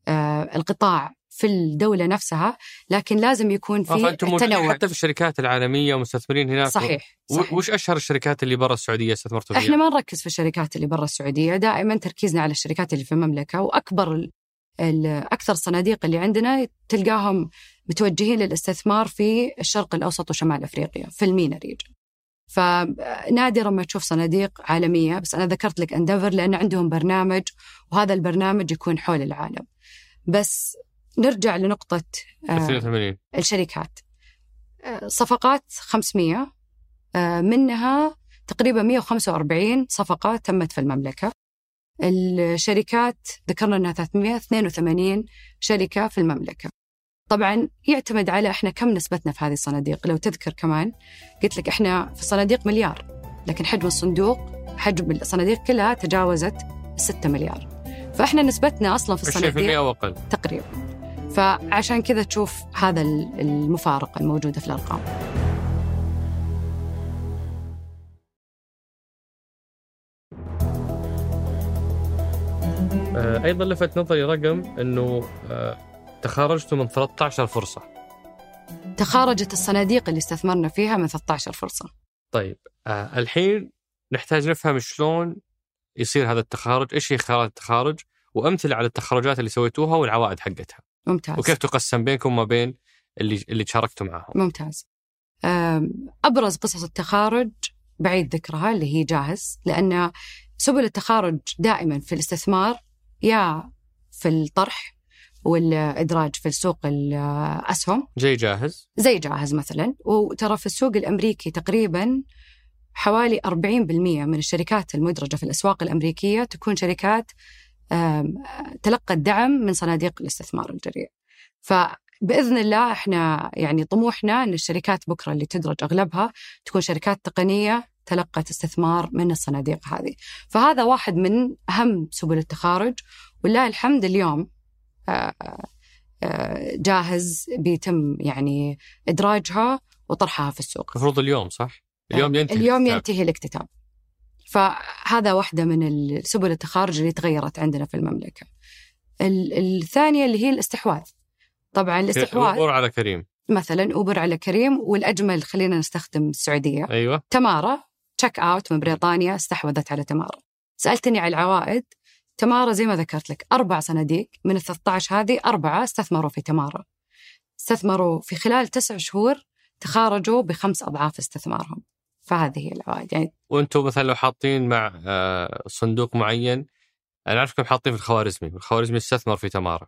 آه، القطاع في الدولة نفسها لكن لازم يكون في تنوع حتى في الشركات العالمية ومستثمرين هناك صحيح, صحيح. وش أشهر الشركات اللي برا السعودية استثمرتوا فيها؟ إحنا ما نركز في الشركات اللي برا السعودية دائما تركيزنا على الشركات اللي في المملكة وأكبر أكثر الصناديق اللي عندنا تلقاهم متوجهين للاستثمار في الشرق الأوسط وشمال أفريقيا في المينا ريجن فنادرا ما تشوف صناديق عالمية بس أنا ذكرت لك أندفر لأن عندهم برنامج وهذا البرنامج يكون حول العالم. بس نرجع لنقطة 82 آه، الشركات. آه، صفقات 500 آه، منها تقريبا 145 صفقة تمت في المملكة. الشركات ذكرنا أنها 382 شركة في المملكة. طبعا يعتمد على إحنا كم نسبتنا في هذه الصناديق. لو تذكر كمان قلت لك إحنا في الصناديق مليار لكن حجم الصندوق حجم الصناديق كلها تجاوزت 6 مليار. فإحنا نسبتنا أصلا في الصناديق 20% أو أقل. تقريبا. فعشان كذا تشوف هذا المفارقة الموجودة في الأرقام. آه، أيضا لفت نظري رقم إنه تخارجتوا من 13 فرصة تخارجت الصناديق اللي استثمرنا فيها من 13 فرصة طيب آه الحين نحتاج نفهم شلون يصير هذا التخارج، إيش هي خيارات التخارج وأمثلة على التخرجات اللي سويتوها والعوائد حقتها. ممتاز. وكيف تقسم بينكم وما بين اللي اللي تشاركتوا معهم. ممتاز. أبرز قصص التخارج بعيد ذكرها اللي هي جاهز لأن سبل التخارج دائما في الاستثمار يا في الطرح والإدراج في السوق الاسهم زي جاهز زي جاهز مثلا وترى في السوق الأمريكي تقريبا حوالي 40% من الشركات المدرجة في الأسواق الأمريكية تكون شركات تلقت دعم من صناديق الاستثمار الجريء. فبإذن الله إحنا يعني طموحنا إن الشركات بكرة اللي تدرج أغلبها تكون شركات تقنية تلقت استثمار من الصناديق هذه. فهذا واحد من أهم سبل التخارج ولله الحمد اليوم جاهز بيتم يعني إدراجها وطرحها في السوق. المفروض اليوم صح؟ اليوم ينتهي اليوم الاكتتاب. ينتهي الاكتتاب. فهذا واحدة من سبل التخارج اللي تغيرت عندنا في المملكة. ال- الثانية اللي هي الاستحواذ. طبعا الاستحواذ أوبر على كريم. مثلا أوبر على كريم والأجمل خلينا نستخدم السعودية. أيوه. تمارا Checkout من بريطانيا استحوذت على تمارا سألتني على العوائد تمارا زي ما ذكرت لك أربع صناديق من ال 13 هذه أربعة استثمروا في تمارا استثمروا في خلال تسع شهور تخارجوا بخمس أضعاف استثمارهم. فهذه هي العوائد يعني وأنتم مثلا لو حاطين مع آه، صندوق معين أنا اعرفكم حاطين في الخوارزمي. والخوارزمي استثمر في تمارا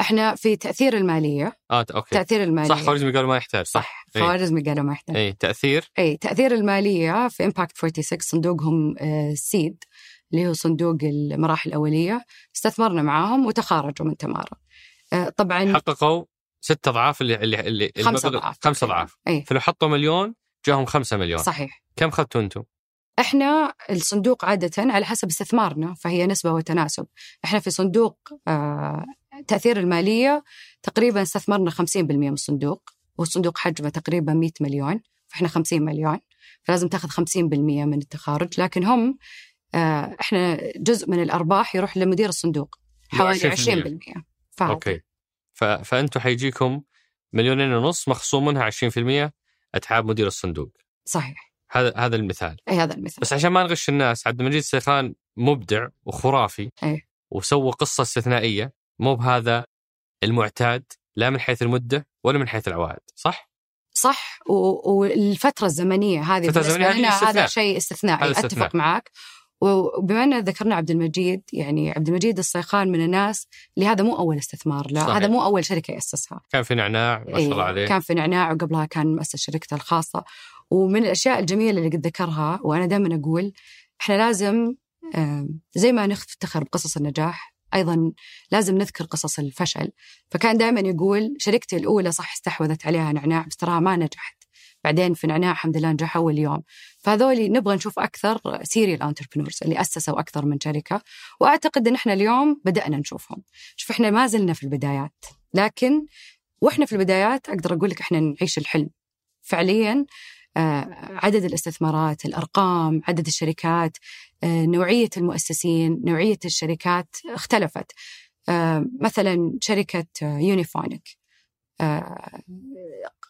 إحنا في تأثير المالية. آه أوكي. تأثير المالية. صح خوارزمي قالوا ما يحتاج صح. صح إيه. خوارزمي قالوا ما يحتاج. اي تأثير. اي تأثير المالية في Impact 46 صندوقهم آه، seed اللي هو صندوق المراحل الأولية استثمرنا معاهم وتخارجوا من تمارا. آه، طبعا حققوا ست أضعاف اللي اللي, اللي خمس أضعاف خمس أضعاف. اي فلو حطوا مليون جاهم خمسة مليون. صحيح. كم اخذتوا أنتم؟ إحنا الصندوق عادة على حسب استثمارنا فهي نسبة وتناسب. إحنا في صندوق آه، تأثير المالية تقريبا استثمرنا 50% من الصندوق والصندوق حجمه تقريبا 100 مليون فإحنا 50 مليون فلازم تاخذ 50% من التخارج. لكن هم إحنا جزء من الأرباح يروح لمدير الصندوق حوالي 20%. 20% فهذا. أوكي. فانتم حيجيكم مليونين ونص مخصوم منها 20% اتعاب مدير الصندوق صحيح هذا هذا المثال أي هذا المثال بس عشان ما نغش الناس عبد المجيد سيخان مبدع وخرافي إيه. وسوى قصة استثنائية مو بهذا المعتاد لا من حيث المدة ولا من حيث العوائد صح؟ صح والفترة الزمنية هذه الفترة الزمنية هذه. هذا شيء استثنائي هذا استثناء. معك وبما أن ذكرنا عبد المجيد يعني عبد المجيد الصيخان من الناس اللي هذا مو أول استثمار له صحيح. هذا مو أول شركة يأسسها. كان في نعناع ما شاء الله إيه، عليه. كان في نعناع وقبلها كان مؤسس شركته الخاصة. ومن الأشياء الجميلة اللي قد ذكرها وأنا دائما أقول إحنا لازم زي ما نفتخر بقصص النجاح أيضا لازم نذكر قصص الفشل. فكان دائما يقول شركتي الأولى صح استحوذت عليها نعناع بس تراها ما نجحت. بعدين في نعناع الحمد لله نجح اول يوم فهذول نبغى نشوف أكثر serial entrepreneurs اللي أسسوا أكثر من شركة وأعتقد إن إحنا اليوم بدأنا نشوفهم. شوف إحنا ما زلنا في البدايات لكن وإحنا في البدايات أقدر أقول لك إحنا نعيش الحلم. فعليا آه، عدد الاستثمارات الأرقام عدد الشركات آه، نوعية المؤسسين نوعية الشركات اختلفت. آه، مثلا شركة يونيفونيك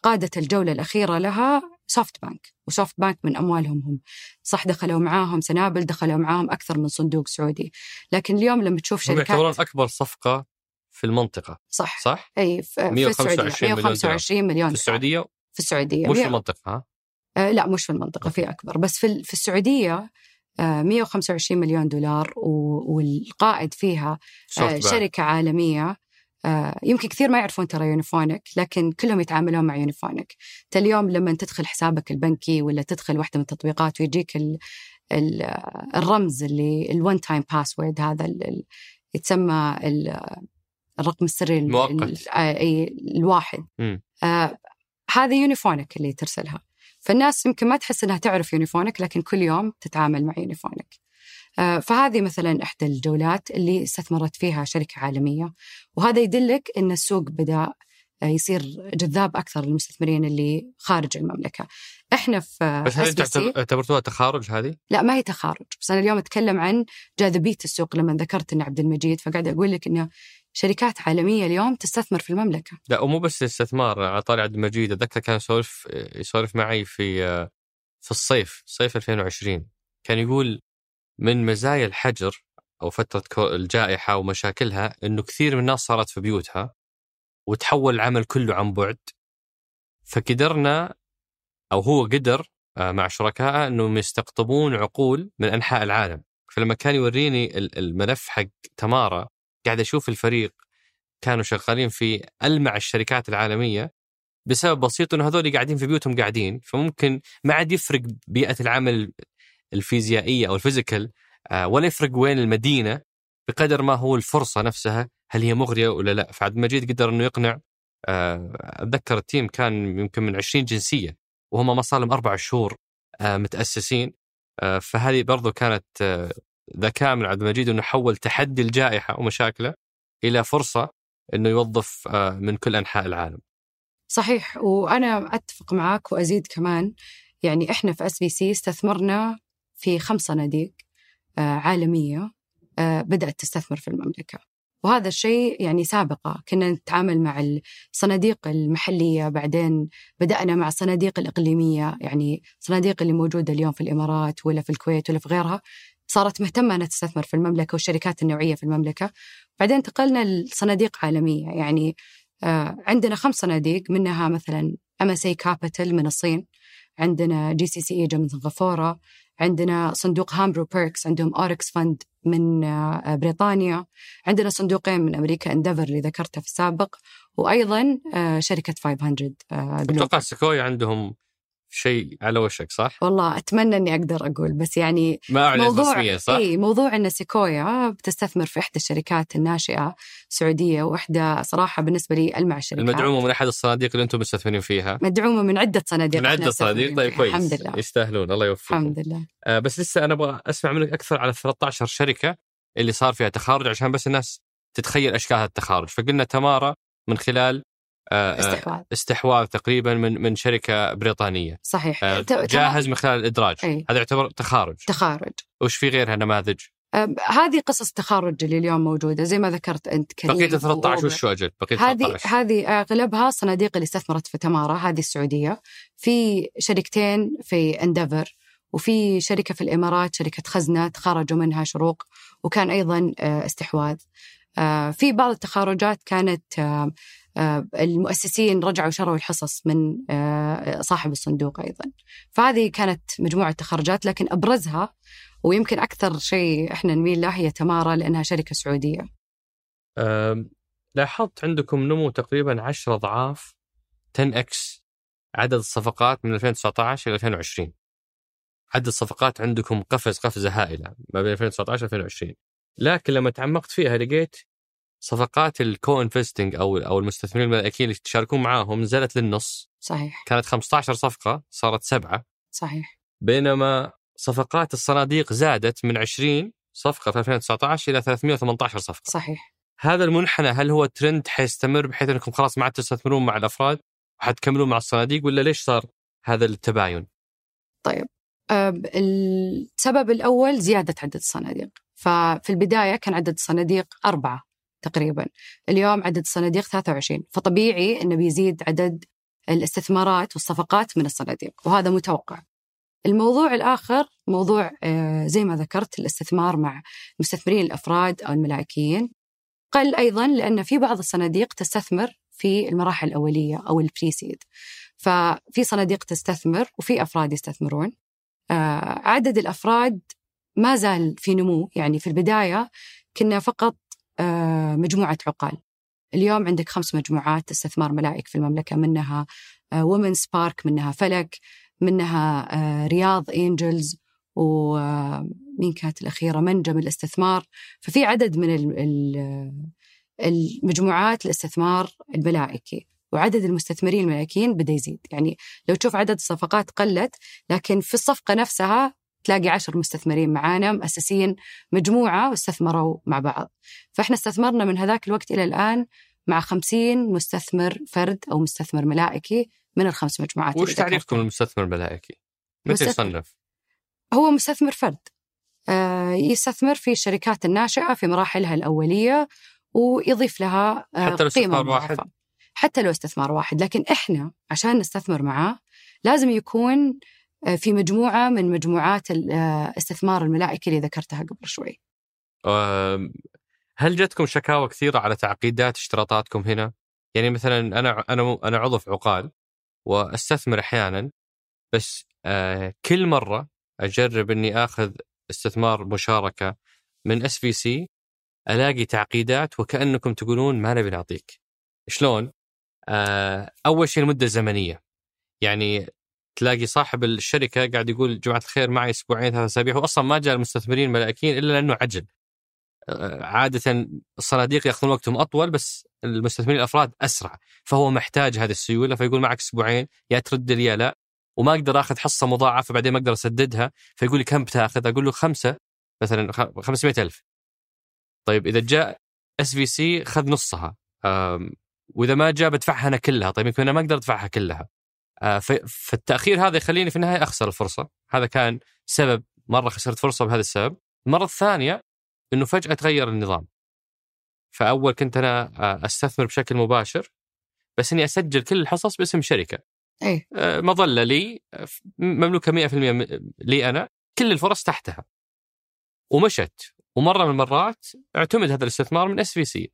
قادت الجولة الأخيرة لها سوفت بانك وسوفت بانك من أموالهم هم. صح دخلوا معاهم سنابل دخلوا معاهم أكثر من صندوق سعودي. لكن اليوم لما تشوف هم يعتبرون شركات أكبر صفقة في المنطقة. صح. صح؟ إي في في 125 السعوديه مليون دولار. 125 مليون في السعودية؟ في السعودية. مش في المنطقة ها؟ آه لا مش في المنطقة في أكبر. بس في في السعودية آه 125 مليون دولار والقائد فيها آه. شركة عالمية. آه يمكن كثير ما يعرفون ترى يونيفونك لكن كلهم يتعاملون مع يونيفونك انت اليوم لما تدخل حسابك البنكي ولا تدخل واحدة من التطبيقات ويجيك ال ال الرمز اللي ال one time password هذا ال- يتسمى ال- الرقم السري المؤقت. آه، أي الواحد. آه هذه يونيفونك اللي ترسلها فالناس يمكن ما تحس إنها تعرف يونيفونك لكن كل يوم تتعامل مع يونيفونك فهذه مثلا إحدى الجولات اللي استثمرت فيها شركة عالمية وهذا يدلك إن السوق بدأ آه، يصير جذاب أكثر للمستثمرين اللي خارج المملكة. إحنا في بس هل اعتبر- اعتبرتوها تخارج هذه؟ لا ما هي تخارج بس أنا اليوم أتكلم عن جاذبية السوق لما ذكرت إن عبد المجيد فقاعد أقول لك انه شركات عالمية اليوم تستثمر في المملكة. لا ومو بس الاستثمار على طاري عبد المجيد أتذكر كان يسولف يسولف معي في في الصيف صيف 2020 كان يقول من مزايا الحجر أو فترة الجائحة ومشاكلها إنه كثير من الناس صارت في بيوتها وتحول العمل كله عن بعد. فقدرنا أو هو قدر آه، مع شركائه انهم يستقطبون عقول من أنحاء العالم. فلما كان يوريني ال- الملف حق تمارا قاعد أشوف الفريق كانوا شغالين في ألمع الشركات العالمية بسبب بسيط إنه هذول قاعدين في بيوتهم قاعدين. فممكن ما عاد يفرق بيئة العمل الفيزيائية أو الفيزيكال آه، ولا يفرق وين المدينة بقدر ما هو الفرصة نفسها هل هي مغرية ولا لا فعبد المجيد قدر إنه يقنع آه، أتذكر ال team كان يمكن من 20 جنسية وهم ما صار لهم أربع شهور آه، متأسسين فهذه برضو كانت ذكاء من عبد المجيد إنه حول تحدي الجائحة ومشاكله إلى فرصة إنه يوظف من كل أنحاء العالم. صحيح وأنا أتفق معك وأزيد كمان يعني إحنا في SVC استثمرنا في خمس صناديق آه، عالمية آه، بدأت تستثمر في المملكة. وهذا الشيء يعني سابقة. كنا نتعامل مع الصناديق المحلية بعدين بدأنا مع الصناديق الإقليمية يعني صناديق اللي موجودة اليوم في الإمارات ولا في الكويت ولا في غيرها. صارت مهتمة أنها تستثمر في المملكة والشركات النوعية في المملكة. بعدين انتقلنا لصناديق عالمية. يعني آه، عندنا خمس صناديق منها مثلا MSA Capital من الصين. عندنا gcc إيجا من سنغافوره عندنا صندوق Hambro Perks عندهم Oryx Fund من آه، بريطانيا عندنا صندوقين من أمريكا Endeavor اللي ذكرتها في السابق وأيضا آه، شركة 500 أتوقع سيكويا عندهم شيء على وشك صح؟ والله أتمنى إني أقدر أقول بس يعني ما اعلن موضوع رسميا صح؟ إي موضوع إن سيكويا بتستثمر في إحدى الشركات الناشئة سعوديه وإحدى صراحة بالنسبة لي ألمع الشركات. المدعومة من أحد الصناديق اللي أنتم مستثمرين فيها. مدعومة من عدة صناديق من عدة صناديق؟ طيب كويس الحمد لله. يستاهلون الله يوفقهم الحمد لله. آه بس لسه أنا أبغى أسمع منك أكثر على 13 شركة اللي صار فيها تخارج عشان بس الناس تتخيل أشكال التخارج. فقلنا تمارا من خلال استحواذ. استحواذ تقريبا من من شركة بريطانية. صحيح. آه، جاهز من خلال الإدراج. أي. هذا يعتبر تخارج. تخارج. وش في غيرها؟ نماذج؟ هذه قصص تخارج اللي اليوم موجودة زي ما ذكرت أنت كريم. بقيه 13 وش أجل؟ بقيه هذه هذه اغلبها صناديق اللي استثمرت في تمارا هذه السعودية. في شركتين في انديفر وفي شركة في الإمارات شركة خزنة تخرجوا منها شروق وكان أيضا استحواذ. في بعض التخارجات كانت آه، المؤسسين رجعوا شروا الحصص من آه، صاحب الصندوق أيضا. فهذه كانت مجموعة تخرجات لكن أبرزها ويمكن أكثر شيء إحنا نميل له هي تمارا لأنها شركة سعودية. لاحظت عندكم نمو تقريبا 10 أضعاف 10 X عدد الصفقات من 2019 إلى 2020 عدد الصفقات عندكم قفز قفزة هائلة ما بين 2019 و 2020 لكن لما تعمقت فيها لقيت صفقات ال co-investing أو أو المستثمرين الملائكيين اللي تشاركون معاهم نزلت للنص. صحيح. كانت 15 صفقة صارت سبعة. صحيح. بينما صفقات الصناديق زادت من 20 صفقة في 2019 إلى 318 صفقة. صحيح. هذا المنحنى هل هو ترند حيستمر بحيث أنكم خلاص ما عاد تستثمرون مع الأفراد وحتكملون مع الصناديق ولا ليش صار هذا التباين؟ طيب. السبب الأول زيادة عدد الصناديق. ففي البداية كان عدد الصناديق أربعة. تقريبا. اليوم عدد الصناديق 23 فطبيعي أنه بيزيد عدد الاستثمارات والصفقات من الصناديق وهذا متوقع. الموضوع الآخر موضوع آه، زي ما ذكرت الاستثمار مع مستثمرين الأفراد أو الملائكيين. قل أيضا لأن في بعض الصناديق تستثمر في المراحل الأولية أو ال pre-seed ففي صناديق تستثمر وفي أفراد يستثمرون. آه، عدد الأفراد ما زال في نمو يعني في البداية كنا فقط مجموعة عقال. اليوم عندك خمس مجموعات استثمار ملائك في المملكة منها Women's آه، Spark منها فلك منها آه، رياض Angels ومين كانت الأخيرة؟ منجم الاستثمار. ففي عدد من المجموعات الاستثمار الملائكي وعدد المستثمرين الملائكيين بدأ يزيد. يعني لو تشوف عدد الصفقات قلت لكن في الصفقة نفسها تلاقي عشر مستثمرين معانا مؤسسين مجموعة واستثمروا مع بعض. فإحنا استثمرنا من هذاك الوقت إلى الآن مع خمسين مستثمر فرد أو مستثمر ملائكي من الخمس مجموعات وش تعريفكم المستثمر الملائكي؟ متى يصنف؟ هو مستثمر فرد. آه يستثمر في الشركات الناشئة في مراحلها الأولية ويضيف لها آه حتى لو استثمار واحد. حتى لو استثمار واحد. لكن إحنا عشان نستثمر معاه لازم يكون في مجموعة من مجموعات آه، الملائكي اللي ذكرتها قبل شوي هل جتكم شكاوى كثيرة على تعقيدات اشتراطاتكم هنا؟ يعني مثلا أنا أنا أنا عضو في عقال وأستثمر أحيانا بس آه، كل مرة أجرب إني آخذ استثمار مشاركة من SVC ألاقي تعقيدات وكأنكم تقولون ما نبي نعطيك. شلون؟ آه أول شيء المدة الزمنية. يعني تلاقي صاحب الشركة قاعد يقول جماعة الخير معي أسبوعين ثلاث أسابيع هو أصلا ما جاء المستثمرين الملائكيين إلا لأنه عجل. آه عادة الصناديق يأخذون وقتهم أطول بس المستثمرين الأفراد أسرع فهو محتاج هذه السيولة فيقول معك أسبوعين يا ترد لي يا لا وما أقدر أخذ حصة مضاعفة بعدين ما أقدر أسددها فيقول لي كم بتاخذ؟ أقول له خمسة مثلا 500 ألف طيب إذا جاء SVC خذ نصها وإذا ما جاء بدفعها أنا كلها طيب يمكن أنا ما أقدر أدفعها كلها فالتاخير هذا يخليني في النهاية أخسر الفرصة. هذا كان سبب مرة خسرت فرصة بهذا السبب. المرة الثانية إنه فجأة تغير النظام. فأول كنت أنا آه، أستثمر بشكل مباشر بس إني أسجل كل الحصص باسم شركة. إيه. آه، مظلة لي مملوكة 100% لي أنا. كل الفرص تحتها. ومشت. ومرة من المرات اعتمد هذا الاستثمار من SVC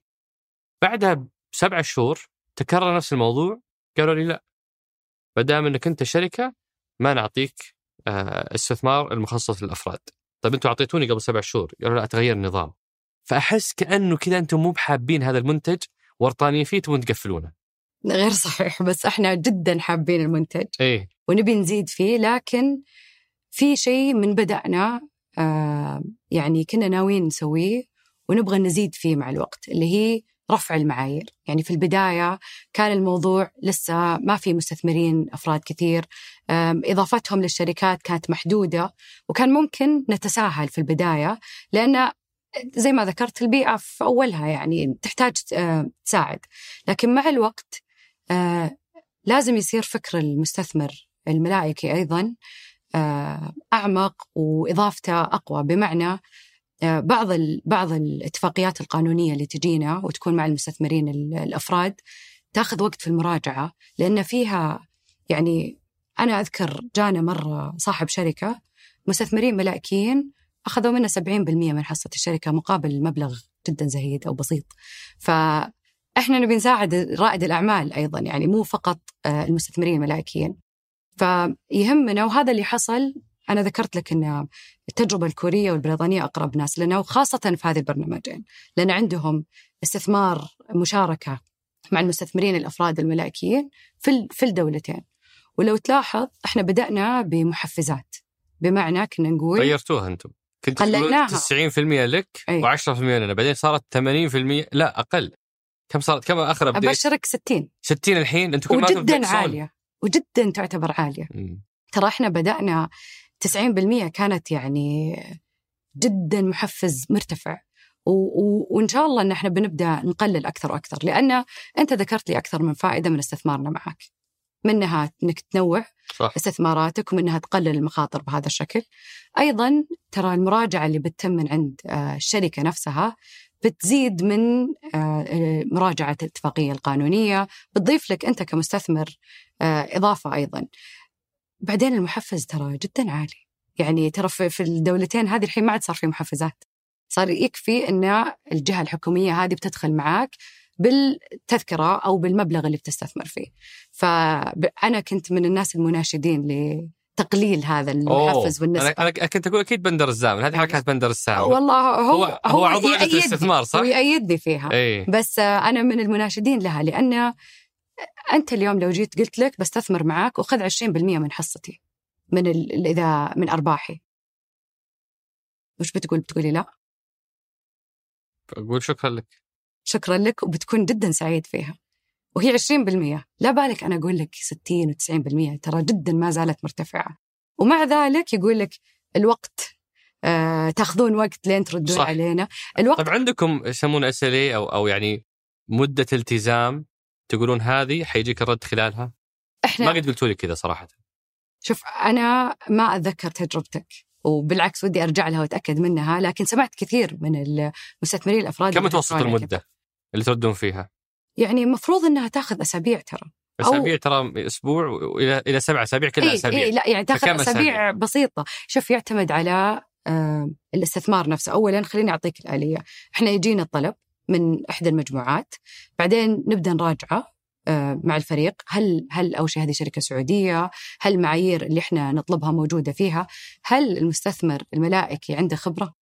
بعدها بسبع شهور تكرر نفس الموضوع. قالوا لي لا. ما دام إنك أنت شركة ما نعطيك آه، استثمار المخصص للأفراد. طيب أنتم أعطيتوني قبل سبع شهور قالوا لا تغير النظام. فأحس كأنه كذا أنتم مو بحابين هذا المنتج ورطانين فيه تبون تقفلونه. غير صحيح بس إحنا جدا حابين المنتج. إيه. ونبي نزيد فيه لكن في شيء من بدأنا آه يعني كنا ناويين نسويه ونبغى نزيد فيه مع الوقت اللي هي رفع المعايير. يعني في البداية كان الموضوع لسه ما في مستثمرين أفراد كثير. إضافتهم للشركات كانت محدودة وكان ممكن نتساهل في البداية لأن زي ما ذكرت البيئة في أولها يعني تحتاج تساعد. لكن مع الوقت لازم يصير فكر المستثمر الملائكي أيضا أعمق وإضافته أقوى. بمعنى بعض بعض الاتفاقيات القانونية اللي تجينا وتكون مع المستثمرين الأفراد تاخذ وقت في المراجعة لأن فيها يعني أنا أذكر جانا مرة صاحب شركة مستثمرين ملائكيين أخذوا منا 70% من حصة الشركة مقابل مبلغ جدا زهيد أو بسيط. فاحنا نبي نساعد رائد الأعمال أيضا يعني مو فقط آه، المستثمرين الملائكيين. فيهمنا وهذا اللي حصل أنا ذكرت لك أن التجربة الكورية والبريطانية أقرب ناس لأنه خاصة في هذه البرنامجين لأن عندهم استثمار مشاركة مع المستثمرين الأفراد الملائكيين في في الدولتين. ولو تلاحظ إحنا بدأنا بمحفزات بمعنى كنا نقول غيرتوها أنتم. كنت قللناها 90% لك أي. و10% لنا. بعدين صارت 80% لا أقل. كم صارت كم آخر أبديت؟ أبشرك 60 60 الحين؟ أنتم كل وجدا عالية. وجدا تعتبر عالية. م. ترى إحنا بدأنا 90% كانت يعني جدا محفز مرتفع. وإن شاء الله إن إحنا بنبدأ نقلل أكثر وأكثر لأن أنت ذكرت لي أكثر من فائدة من استثمارنا معك منها إنك تنوع صح. استثماراتك ومنها تقلل المخاطر بهذا الشكل أيضا ترى المراجعة اللي بتتم من عند آه، الشركة نفسها بتزيد من آه، مراجعة الاتفاقية القانونية بتضيف لك أنت كمستثمر آه، إضافة أيضا بعدين المحفز ترى جدا عالي. يعني ترى في الدولتين هذه الحين ما عاد صار في محفزات. صار يكفي إن الجهة الحكومية هذه بتدخل معاك بالتذكرة أو بالمبلغ اللي بتستثمر فيه. فانا كنت من الناس المناشدين لتقليل هذا المحفز والنسبة أنا كنت أقول أكيد بندر الزامل هذه حركات بندر السامي والله هو هو, هو عضو الاستثمار صح؟ هو يأيدني فيها. أيه. بس أنا من المناشدين لها لأن أنت اليوم لو جيت قلت لك بستثمر معاك وخذ 20% من حصتي من إذا من أرباحي. وش بتقول؟ بتقولي لا. أقول شكرا لك. شكرا لك وبتكون جدا سعيد فيها. وهي 20% لا بالك أنا أقول لك 60 و90% ترى جدا ما زالت مرتفعة. ومع ذلك يقول لك الوقت آه تأخذون وقت لين تردون صح. علينا. الوقت طيب عندكم يسمونه اس أو أو يعني مدة التزام تقولون هذه حيجيك الرد خلالها؟ إحنا ما قد قلتوا لي كذا صراحة. شوف أنا ما أتذكر تجربتك وبالعكس ودي أرجع لها وأتأكد منها لكن سمعت كثير من المستثمرين الأفراد كم متوسط المدة اللي تردون فيها؟ يعني المفروض إنها تأخذ أسابيع ترى. أسابيع ترى أسبوع إلى إلى سبع أسابيع كلها إيه أسابيع. إيه لا يعني تأخذ أسابيع بسيطة. شوف يعتمد على آه الاستثمار نفسه. اولا خليني أعطيك الآلية. إحنا يجينا الطلب. من إحدى المجموعات بعدين نبدأ نراجعه آه، مع الفريق هل هل أول شيء هذه شركة سعودية؟ هل المعايير اللي إحنا نطلبها موجودة فيها؟ هل المستثمر الملائكي عنده خبرة؟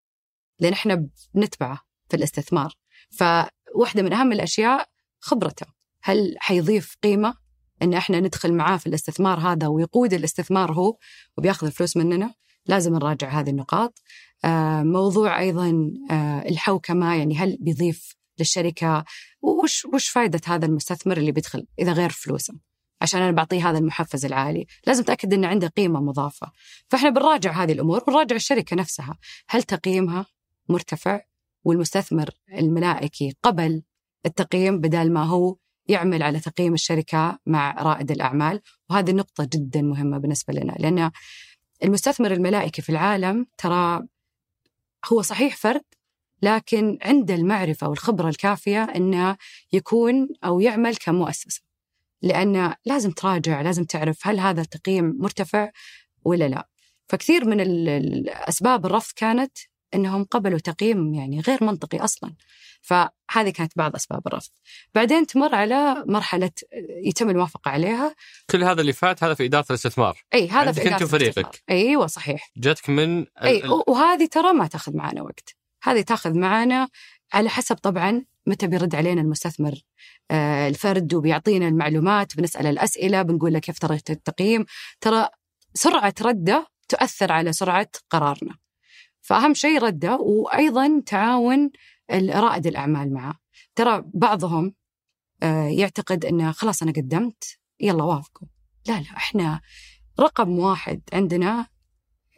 لأن إحنا بنتبعه في الاستثمار فواحدة من أهم الأشياء خبرته هل حيضيف قيمة إن إحنا ندخل معاه في الاستثمار هذا ويقود الاستثمار هو وبياخذ الفلوس مننا لازم نراجع هذه النقاط موضوع أيضا آه، الحوكمة يعني هل بيضيف للشركة؟ وش وش فائده هذا المستثمر اللي بيدخل إذا غير فلوسه؟ عشان أنا بعطيه هذا المحفز العالي. لازم أتأكد ان عنده قيمة مضافة. فإحنا بنراجع هذه الأمور بنراجع الشركة نفسها. هل تقييمها مرتفع؟ والمستثمر الملائكي قبل التقييم بدل ما هو يعمل على تقييم الشركة مع رائد الأعمال. وهذه نقطة جدا مهمة بالنسبة لنا. لأن المستثمر الملائكي في العالم ترى هو صحيح فرد لكن عنده المعرفة والخبرة الكافية أنه يكون أو يعمل كمؤسسة. لأن لازم تراجع لازم تعرف هل هذا التقييم مرتفع ولا لا. فكثير من الأسباب الرفض كانت أنهم قبلوا تقييم يعني غير منطقي أصلا. فهذه كانت بعض أسباب الرفض. بعدين تمر على مرحلة يتم الموافقة عليها. كل هذا اللي فات هذا في إدارة الاستثمار. أي هذا في إدارة فريقك. أيوة صحيح. جاتك من أي وهذه ترى ما تأخذ معنا وقت. هذه تأخذ معنا على حسب طبعا متى بيرد علينا المستثمر. آه الفرد وبيعطينا المعلومات بنسأل الأسئلة بنقول له كيف طريقة التقييم. ترى سرعة ردة تؤثر على سرعة قرارنا. فأهم شيء رده وأيضا تعاون رائد الأعمال معه. ترى بعضهم آه، يعتقد أنه خلاص أنا قدمت يلا وافقوا. لا لا إحنا رقم واحد عندنا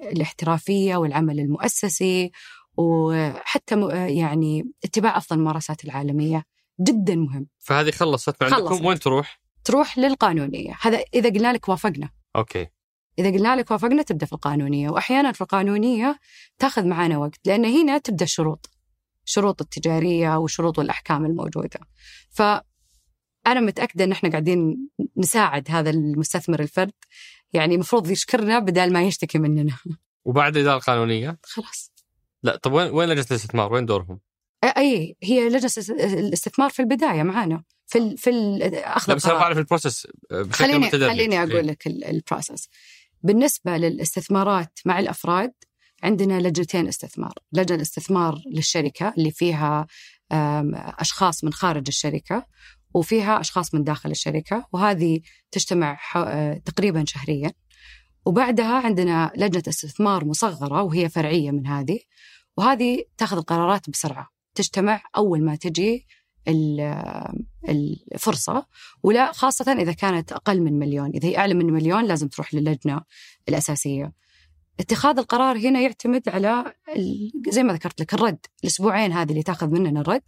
الاحترافية والعمل المؤسسي وحتى يعني اتباع أفضل الممارسات العالمية جدا مهم. فهذه خلصت عندكم وين تروح؟ تروح للقانونية. هذا إذا قلنا لك وافقنا. أوكي. إذا قلنا لك وافقنا تبدأ في القانونية وأحيانا في القانونية تأخذ معنا وقت لأن هنا تبدأ الشروط شروط التجارية وشروط والأحكام الموجودة. فأنا متأكدة أن إحنا قاعدين نساعد هذا المستثمر الفرد يعني المفروض يشكرنا بدل ما يشتكي مننا. وبعد الإدارة القانونية؟ خلاص. لا طب وين وين لجنة الاستثمار؟ وين دورهم؟ أي هي لجنة الاستثمار في البداية معانا في ال في أخذ لا بس في البروسس خليني خليني أقول إيه. لك البروسس بالنسبة للاستثمارات مع الأفراد عندنا لجنتين استثمار. لجنة استثمار للشركة اللي فيها أشخاص من خارج الشركة وفيها أشخاص من داخل الشركة وهذه تجتمع آه، تقريبا شهريا. وبعدها عندنا لجنة استثمار مصغرة وهي فرعية من هذه. وهذه تاخذ القرارات بسرعة. تجتمع أول ما تجي الفرصة ولا خاصة إذا كانت أقل من مليون. إذا هي أعلى من مليون لازم تروح للجنة الأساسية. اتخاذ القرار هنا يعتمد على زي ما ذكرت لك الرد الأسبوعين هذه اللي تاخذ مننا الرد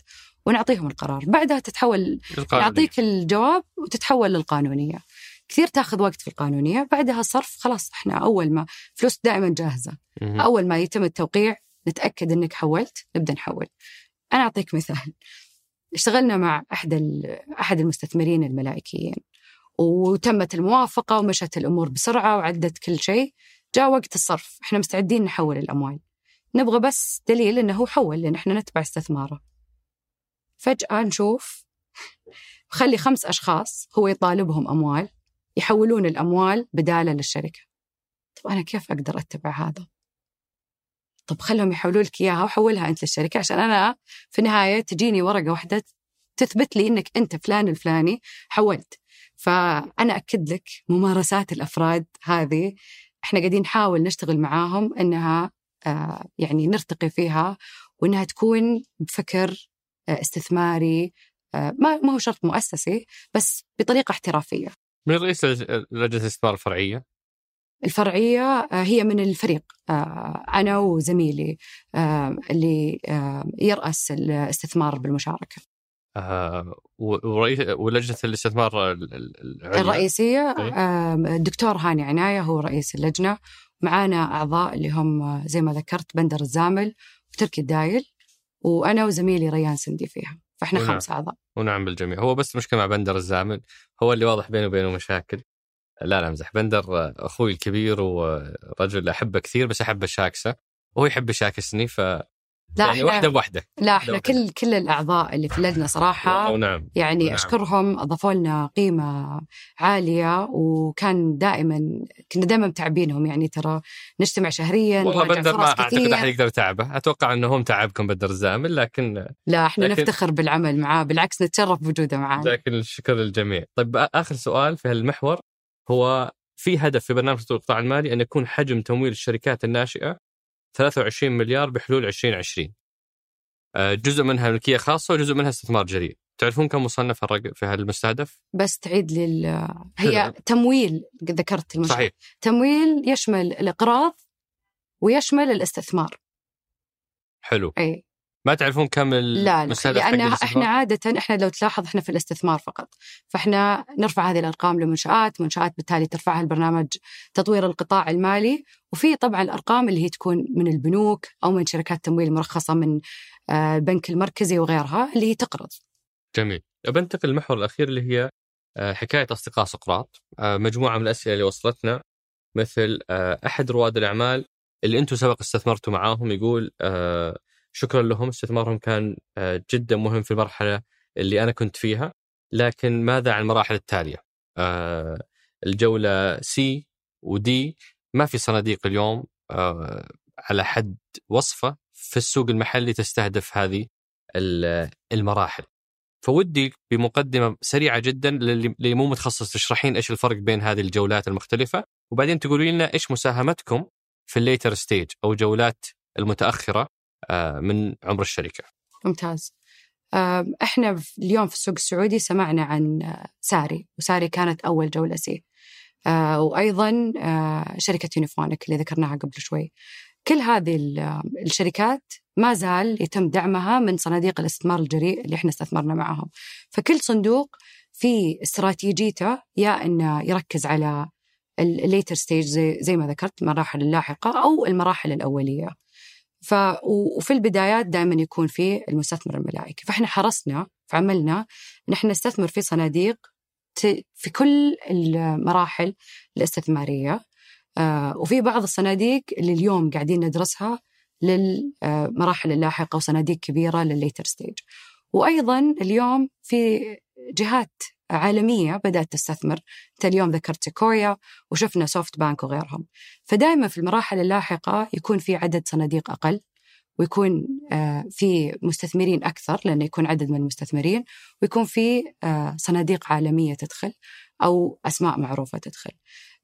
ونعطيهم القرار. بعدها تتحول القانونية. نعطيك الجواب وتتحول للقانونية. كثير تاخذ وقت في القانونية بعدها الصرف خلاص إحنا أول ما فلوس دائما جاهزة. مم. أول ما يتم التوقيع نتأكد إنك حولت نبدأ نحول. أنا أعطيك مثال. اشتغلنا مع أحد أحد المستثمرين الملائكيين وتمت الموافقة ومشت الأمور بسرعة وعدت كل شيء. جاء وقت الصرف إحنا مستعدين نحول الأموال. نبغى بس دليل أنه هو حول لأن إحنا نتبع استثماره. فجأة نشوف خلي خمس أشخاص هو يطالبهم أموال يحولون الأموال بدالة للشركة. طب أنا كيف أقدر أتبع هذا؟ طب خلهم يحولوا لك إياها وحولها أنت للشركة عشان أنا في النهاية تجيني ورقة واحدة تثبت لي أنك أنت فلان الفلاني حولت فأنا أكد لك ممارسات الأفراد هذه إحنا قاعدين نحاول نشتغل معاهم إنها آه، يعني نرتقي فيها وإنها تكون بفكر آه، استثماري آه، ما ما هو شرط مؤسسي بس بطريقة احترافية. من رئيس لجنة الاستثمار الفرعية؟ الفرعية هي من الفريق أنا وزميلي اللي يرأس الاستثمار بالمشاركة. آه ورئيس ولجنة الاستثمار الرئيسية الدكتور هاني عناية هو رئيس اللجنة. معانا أعضاء اللي هم زي ما ذكرت بندر الزامل وتركي الدايل وأنا وزميلي ريان سندي فيها. فإحنا ونعم. خمس أعضاء. ونعم بالجميع. هو بس مشكلة مع بندر الزامل. هو اللي واضح بينه وبينه مشاكل. لا لا امزح بندر أخوي الكبير ورجل أحبه كثير بس احبه شاكسه وهو يحب يشاكسني ف لا يعني إحنا واحدة بواحدة. لا إحنا. كل كل الأعضاء اللي في اللجنة صراحة أو نعم يعني نعم. أشكرهم أضافوا لنا قيمة عالية وكان دائما كنا دائما متعبينهم. يعني ترى نجتمع شهريا والله بندر ما أعتقد. أحد يقدر يتعبه. أتوقع إنه هم تعبكم بدر الزامل لكن لا إحنا لكن- نفتخر بالعمل معاه بالعكس نتشرف بوجوده معانا لكن الشكر للجميع. طيب آخر سؤال في هالمحور. هو في هدف في برنامج تطوير القطاع المالي أن يكون حجم تمويل الشركات الناشئة 23 مليار بحلول 2020 آه، جزء منها ملكية خاصة وجزء منها استثمار جريء. تعرفون كم مصنف في هالمستهدف؟ بس تعيد لي ال- هي تمويل ذكرت المشروع صحيح. تمويل يشمل الإقراض ويشمل الاستثمار. حلو. أي. ما تعرفون كم لا لا المستهدف حق لأن؟ إحنا عادة إحنا لو تلاحظ إحنا في الاستثمار فقط. فإحنا نرفع هذه الأرقام لمنشآت منشآت بالتالي ترفعها البرنامج تطوير القطاع المالي. وفي طبعا الأرقام اللي هي تكون من البنوك أو من شركات تمويل مرخصة من آه، البنك المركزي وغيرها اللي هي تقرض. جميل. بنتقل للمحور الأخير اللي هي آه، حكاية أصدقاء سقراط. آه، مجموعة من الأسئلة اللي وصلتنا مثل آه، أحد رواد الأعمال اللي أنتم سبق استثمرتوا معاهم يقول آه، شكرا لهم استثمارهم كان آه، جدا مهم في المرحلة اللي أنا كنت فيها لكن ماذا عن المراحل التالية؟ آه، الجولة سي ودي ما في صناديق اليوم آه، على حد وصفة في السوق المحلي تستهدف هذه ال- المراحل. فودي بمقدمة سريعة جدا للي مو متخصص تشرحين إيش الفرق بين هذه الجولات المختلفة وبعدين تقولي لنا إيش مساهمتكم في ال later stage أو جولات المتأخرة من عمر الشركة. ممتاز. آه، إحنا اليوم في السوق السعودي سمعنا عن آه، ساري وساري كانت أول جولة C آه، وأيضا آه، شركة يونيفونك اللي ذكرناها قبل شوي. كل هذه ال- الشركات ما زال يتم دعمها من صناديق الاستثمار الجريء اللي إحنا استثمرنا معهم فكل صندوق في استراتيجيته يا إنه يركز على ال later stage زي زي ما ذكرت المراحل اللاحقة أو المراحل الأولية. ف وفي البدايات دائما يكون في المستثمر الملائكي. فإحنا حرصنا في عملنا إن إحنا نستثمر في صناديق في كل المراحل الاستثمارية. آه، وفي بعض الصناديق اللي اليوم قاعدين ندرسها للمراحل اللاحقة وصناديق كبيرة للل later stage. وأيضا اليوم في جهات عالمية بدأت تستثمر انت اليوم ذكرت سيكويا وشفنا سوفت بانك وغيرهم فدائما في المراحل اللاحقة يكون في عدد صناديق أقل ويكون آه، في مستثمرين أكثر لأنه يكون عدد من المستثمرين ويكون في آه، صناديق عالمية تدخل أو أسماء معروفة تدخل.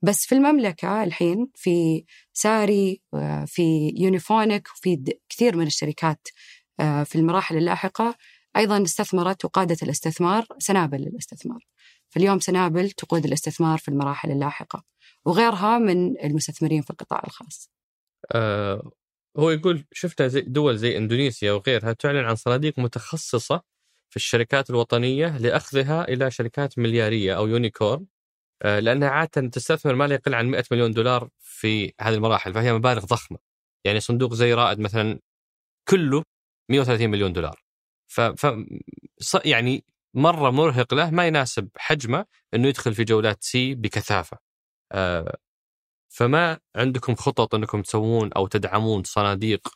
بس في المملكة الحين في ساري في يونيفونك وفي كثير من الشركات آه، في المراحل اللاحقة أيضا استثمرت وقادت الاستثمار سنابل للاستثمار. فاليوم سنابل تقود الاستثمار في المراحل اللاحقة وغيرها من المستثمرين في القطاع الخاص. آه، هو يقول شفنا زي دول زي إندونيسيا وغيرها تعلن عن صناديق متخصصة في الشركات الوطنية لأخذها إلى شركات مليارية أو unicorn آه، لأنها عادة تستثمر ما لا يقل عن 100 مليون دولار في هذه المراحل فهي مبالغ ضخمة يعني صندوق زي رائد مثلا كله 130 مليون دولار ف, ف يعني مرة مرهق له ما يناسب حجمه إنه يدخل في جولات C بكثافة. آه، فما عندكم خطط إنكم تسوون أو تدعمون صناديق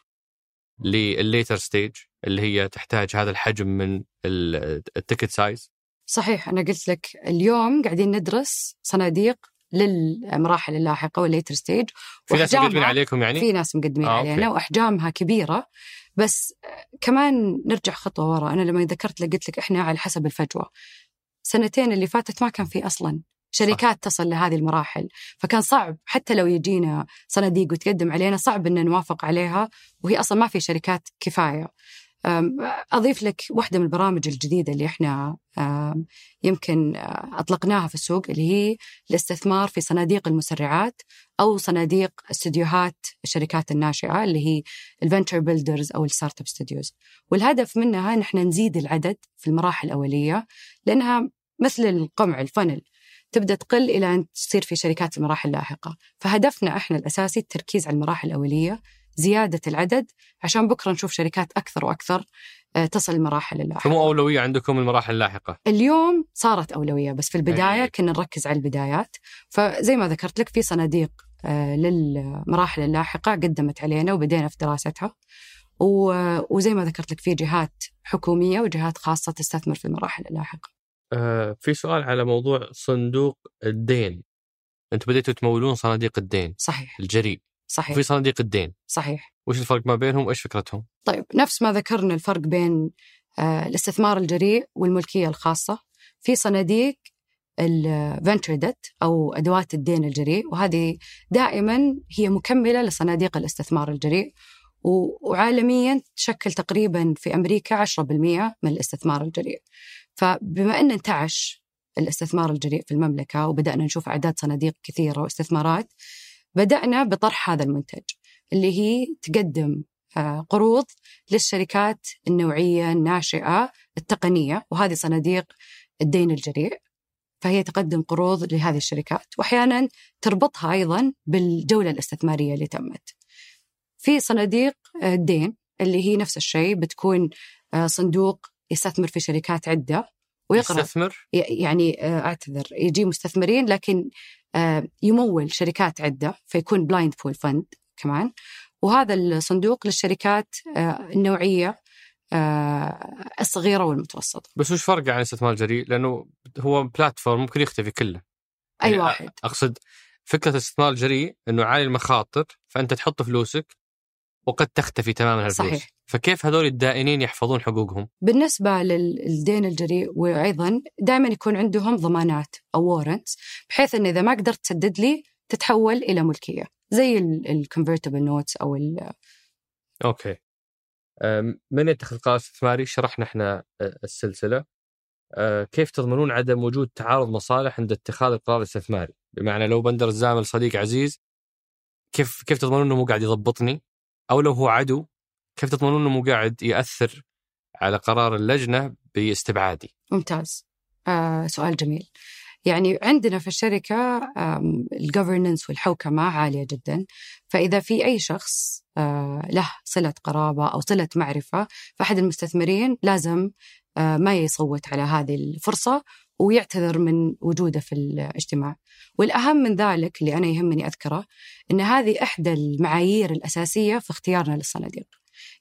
للل later stage اللي هي تحتاج هذا الحجم من ال- ال ticket size؟ صحيح أنا قلت لك اليوم قاعدين ندرس صناديق للمراحل اللاحقة وال later stage في ناس مقدمين عليكم يعني؟ في ناس مقدمين آه، آه okay. علينا وأحجامها كبيرة. بس كمان نرجع خطوة ورا. أنا لما ذكرت لك قلت لك إحنا على حسب الفجوة. سنتين اللي فاتت ما كان في أصلا. شركات تصل لهذه المراحل. فكان صعب حتى لو يجينا صناديق وتقدم علينا صعب أن نوافق عليها. وهي أصلا ما في شركات كفاية. أم، أضيف لك واحدة من البرامج الجديدة اللي إحنا يمكن أه، أطلقناها في السوق اللي هي الاستثمار في صناديق المسرعات أو صناديق استديوهات الشركات الناشئة اللي هي ال venture builders أو ال startup studios والهدف منها إن إحنا نزيد العدد في المراحل الأولية لأنها مثل القمع ال funnel. تبدأ تقل إلى أن تصير في شركات المراحل اللاحقة، فهدفنا إحنا الأساسي التركيز على المراحل الأولية، زيادة العدد عشان بكرة نشوف شركات أكثر وأكثر آه، تصل المراحل اللاحقة. فمو أولوية عندكم المراحل اللاحقة اليوم صارت أولوية بس في البداية أي. كنا نركز على البدايات، فزي ما ذكرت لك في صناديق آه، للمراحل اللاحقة قدمت علينا وبدينا في دراستها. وزي ما ذكرت لك في جهات حكومية وجهات خاصة تستثمر في المراحل اللاحقة. آه في سؤال على موضوع صندوق الدين. أنتم بديتوا تمولون صناديق الدين. صحيح. الجريء. صحيح. وفي صناديق الدين. صحيح. وش الفرق ما بينهم وإيش فكرتهم؟ طيب نفس ما ذكرنا الفرق بين آه الاستثمار الجريء والملكية الخاصة في صناديق الفنتشر ديت أو أدوات الدين الجريء وهذه دائما هي مكملة لصناديق الاستثمار الجريء وعالميا تشكل تقريبا في أمريكا 10% من الاستثمار الجريء. فبما أن انتعش الاستثمار الجريء في المملكة وبدأنا نشوف أعداد صناديق كثيرة واستثمارات بدأنا بطرح هذا المنتج اللي هي تقدم آه، قروض للشركات النوعية الناشئة التقنية وهذه صناديق الدين الجريء. فهي تقدم قروض لهذه الشركات وأحيانا تربطها أيضا بالجولة الاستثمارية اللي تمت. في صناديق الدين اللي هي نفس الشيء بتكون آه، صندوق يستثمر في شركات عدة ويقرأ. يستثمر؟ يعني آه، أعتذر يجي مستثمرين لكن آه، يمول شركات عدة فيكون blind pool fund كمان وهذا الصندوق للشركات النوعية الصغيرة والمتوسطة. بس وش فرق عن الاستثمار الجريء؟ لأنه هو platform ممكن يختفي كله. أي يعني واحد. أقصد فكرة الاستثمار الجريء إنه عالي المخاطر فأنت تحط فلوسك وقد تختفي تماما الفلوس صحيح. فكيف هذول الدائنين يحفظون حقوقهم؟ بالنسبة للدين الجريء وأيضا دائما يكون عندهم ضمانات أو warrants بحيث أن إذا ما قدرت تسدد لي تتحول إلى ملكية زي ال convertible notes أو ال okay. من يتخذ قرار استثماري شرحنا إحنا السلسلة. كيف تضمنون عدم وجود تعارض مصالح عند اتخاذ القرار الاستثماري بمعنى لو بندر الزامل صديق عزيز كيف كيف تضمنون إنه مو قاعد يضبطني؟ أو لو هو عدو كيف تضمنون إنه مو قاعد يأثر على قرار اللجنة باستبعادي؟ ممتاز. آه سؤال جميل. يعني عندنا في الشركة الجفرننس والحوكمة عالية جدا فإذا في أي شخص آه له صلة قرابة أو صلة معرفة فأحد المستثمرين لازم آه ما يصوت على هذه الفرصة ويعتذر من وجوده في الاجتماع. والأهم من ذلك اللي أنا يهمني أذكره أن هذه إحدى المعايير الأساسية في اختيارنا للصناديق.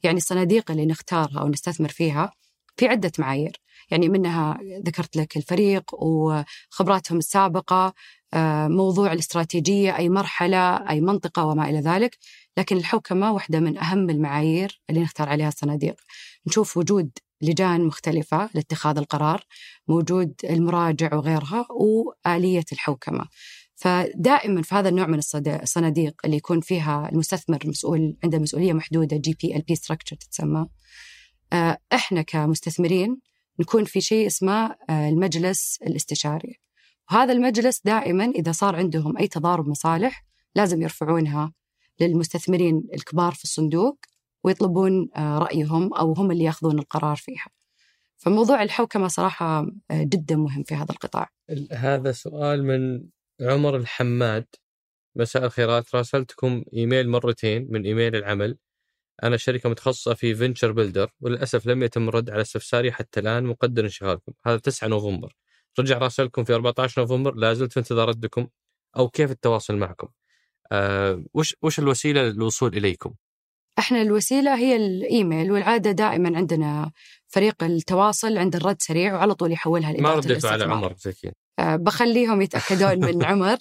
يعني الصناديق اللي نختارها أو نستثمر فيها في عدة معايير. يعني منها ذكرت لك الفريق وخبراتهم السابقة آه، موضوع الاستراتيجية أي مرحلة أي منطقة وما إلى ذلك. لكن الحوكمة واحدة من أهم المعايير اللي نختار عليها الصناديق. نشوف وجود لجان مختلفة لاتخاذ القرار موجود المراجع وغيرها وآلية الحوكمة. فدائما في هذا النوع من الصناديق اللي يكون فيها المستثمر مسؤول عنده مسؤولية محدودة GP LP structure تتسمى آه، إحنا كمستثمرين نكون في شيء اسمه آه، المجلس الاستشاري. وهذا المجلس دائما إذا صار عندهم أي تضارب مصالح لازم يرفعونها للمستثمرين الكبار في الصندوق ويطلبون آه، رأيهم أو هم اللي ياخذون القرار فيها. فموضوع الحوكمة صراحة آه، جدا مهم في هذا القطاع. هذا سؤال من عمر الحماد. مساء الخيرات راسلتكم إيميل مرتين من إيميل العمل. أنا شركة متخصصة في فينشر بيلدر وللأسف لم يتم الرد على استفساري حتى الآن مقدر انشغالكم. هذا 9 نوفمبر. رجع راسلكم في 14 نوفمبر لا زلت في انتظار ردكم أو كيف التواصل معكم؟ أه وش وش الوسيلة للوصول إليكم؟ إحنا الوسيلة هي الإيميل والعادة دائما عندنا فريق التواصل عند الرد سريع وعلى طول يحولها لاداره ما رديتوا على عمر زكي بخليهم يتأكدون من عمر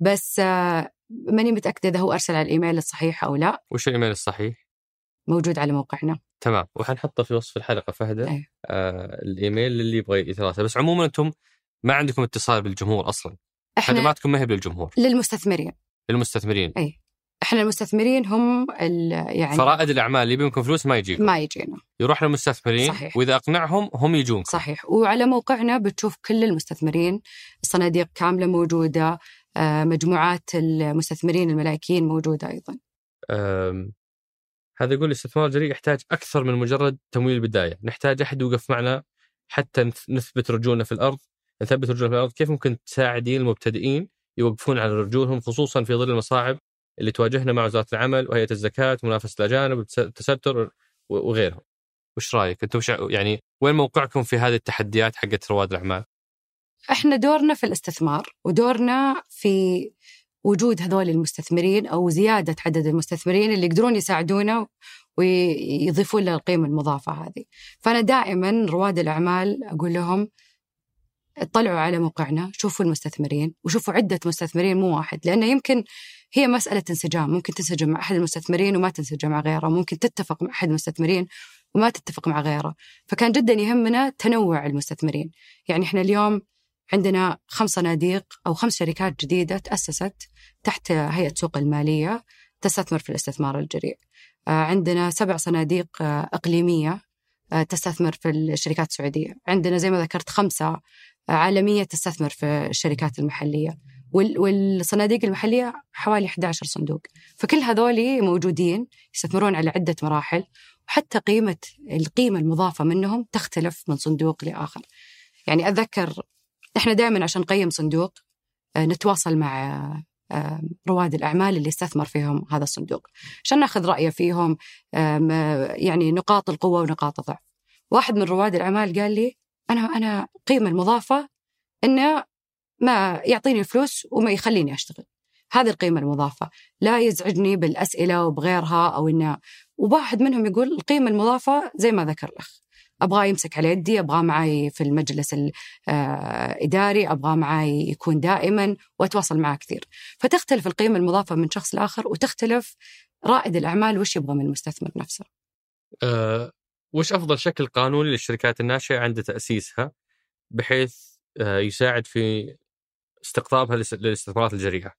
بس آه ماني متأكدة اذا هو أرسل على الإيميل الصحيح أو لا. وش الإيميل الصحيح؟ موجود على موقعنا. تمام. وحنحطه في وصف الحلقة فهده أيه. آه الإيميل للي يبغى يتراسل. بس عموما أنتم ما عندكم اتصال بالجمهور أصلا. إحنا خدماتكم ما هي بالجمهور. للمستثمرين. للمستثمرين. اي إحنا المستثمرين هم يعني فرائد الأعمال اللي يبينكم فلوس ما يجيكم ما يجينا. يروح للمستثمرين صحيح. وإذا أقنعهم هم يجونكم. صحيح. وعلى موقعنا بتشوف كل المستثمرين الصناديق كاملة موجودة آه، مجموعات المستثمرين الملاكين موجودة أيضا. هذا يقول الاستثمار الجريء يحتاج أكثر من مجرد تمويل البداية. نحتاج أحد يوقف معنا حتى نثبت رجولنا في الأرض. نثبت رجولنا في الأرض كيف ممكن تساعدين المبتدئين يوقفون على رجولهم خصوصا في ظل المصاعب اللي تواجهنا مع وزارة العمل وهيئة الزكاة ومنافسة الأجانب والتستر وغيرهم. وش رأيك؟ أنتم وش يعني وين موقعكم في هذه التحديات حقت رواد الأعمال؟ إحنا دورنا في الاستثمار ودورنا في وجود هذول المستثمرين أو زيادة عدد المستثمرين اللي يقدرون يساعدونا ويضيفون له القيمة المضافة هذه فأنا دائما رواد الأعمال أقول لهم اطلعوا على موقعنا شوفوا المستثمرين وشوفوا عدة مستثمرين مو واحد لأنه يمكن هي مسألة انسجام. ممكن تنسجم مع أحد المستثمرين وما تنسجم مع غيره. ممكن تتفق مع أحد المستثمرين وما تتفق مع غيره. فكان جدا يهمنا تنوع المستثمرين. يعني إحنا اليوم عندنا خمس صناديق أو خمس شركات جديدة تأسست تحت هيئة سوق المالية تستثمر في الاستثمار الجريء. آه، عندنا سبع صناديق آه، إقليمية آه، تستثمر في الشركات السعودية. عندنا زي ما ذكرت خمسة عالمية تستثمر في الشركات المحلية. والصناديق المحلية حوالي 11 صندوق. فكل هذول موجودين يستثمرون على عدة مراحل وحتى قيمة القيمة المضافة منهم تختلف من صندوق لآخر. يعني أتذكر إحنا دائما عشان نقيم صندوق نتواصل مع رواد الأعمال اللي استثمر فيهم هذا الصندوق. عشان ناخذ رأيه فيهم يعني نقاط القوة ونقاط الضعف. واحد من رواد الأعمال قال لي أنا أنا قيمة المضافة إنه ما يعطيني فلوس وما يخليني أشتغل. هذه القيمة المضافة. لا يزعجني بالأسئلة وبغيرها أو إنه وواحد منهم يقول القيمة المضافة زي ما ذكر الأخ. أبغاه يمسك على يدي أبغاه معي في المجلس الاداري أبغاه معي يكون دائما وأتواصل معه كثير. فتختلف القيمة المضافة من شخص لآخر وتختلف رائد الأعمال وش يبغى من المستثمر نفسه. أه وش أفضل شكل قانوني للشركات الناشئة عند تأسيسها؟ بحيث أه يساعد في استقطابها للاستثمارات الجريئة.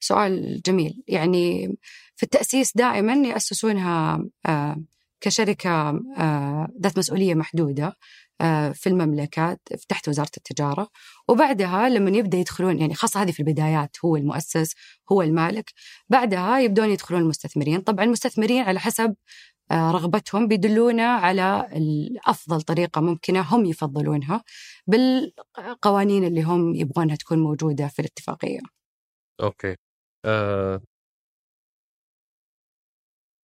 سؤال جميل. يعني في التأسيس دائما يأسسونها آه، كشركة آه، ذات مسؤولية محدودة آه، في المملكة تحت وزارة التجارة. وبعدها لما يبدأ يدخلون يعني خاصة هذه في البدايات هو المؤسس هو المالك. بعدها يبدون يدخلون المستثمرين. طبعا المستثمرين على حسب رغبتهم بيدلونا على أفضل طريقة ممكنة هم يفضلونها بالقوانين اللي هم يبغونها تكون موجودة في الاتفاقية. أوكي. أه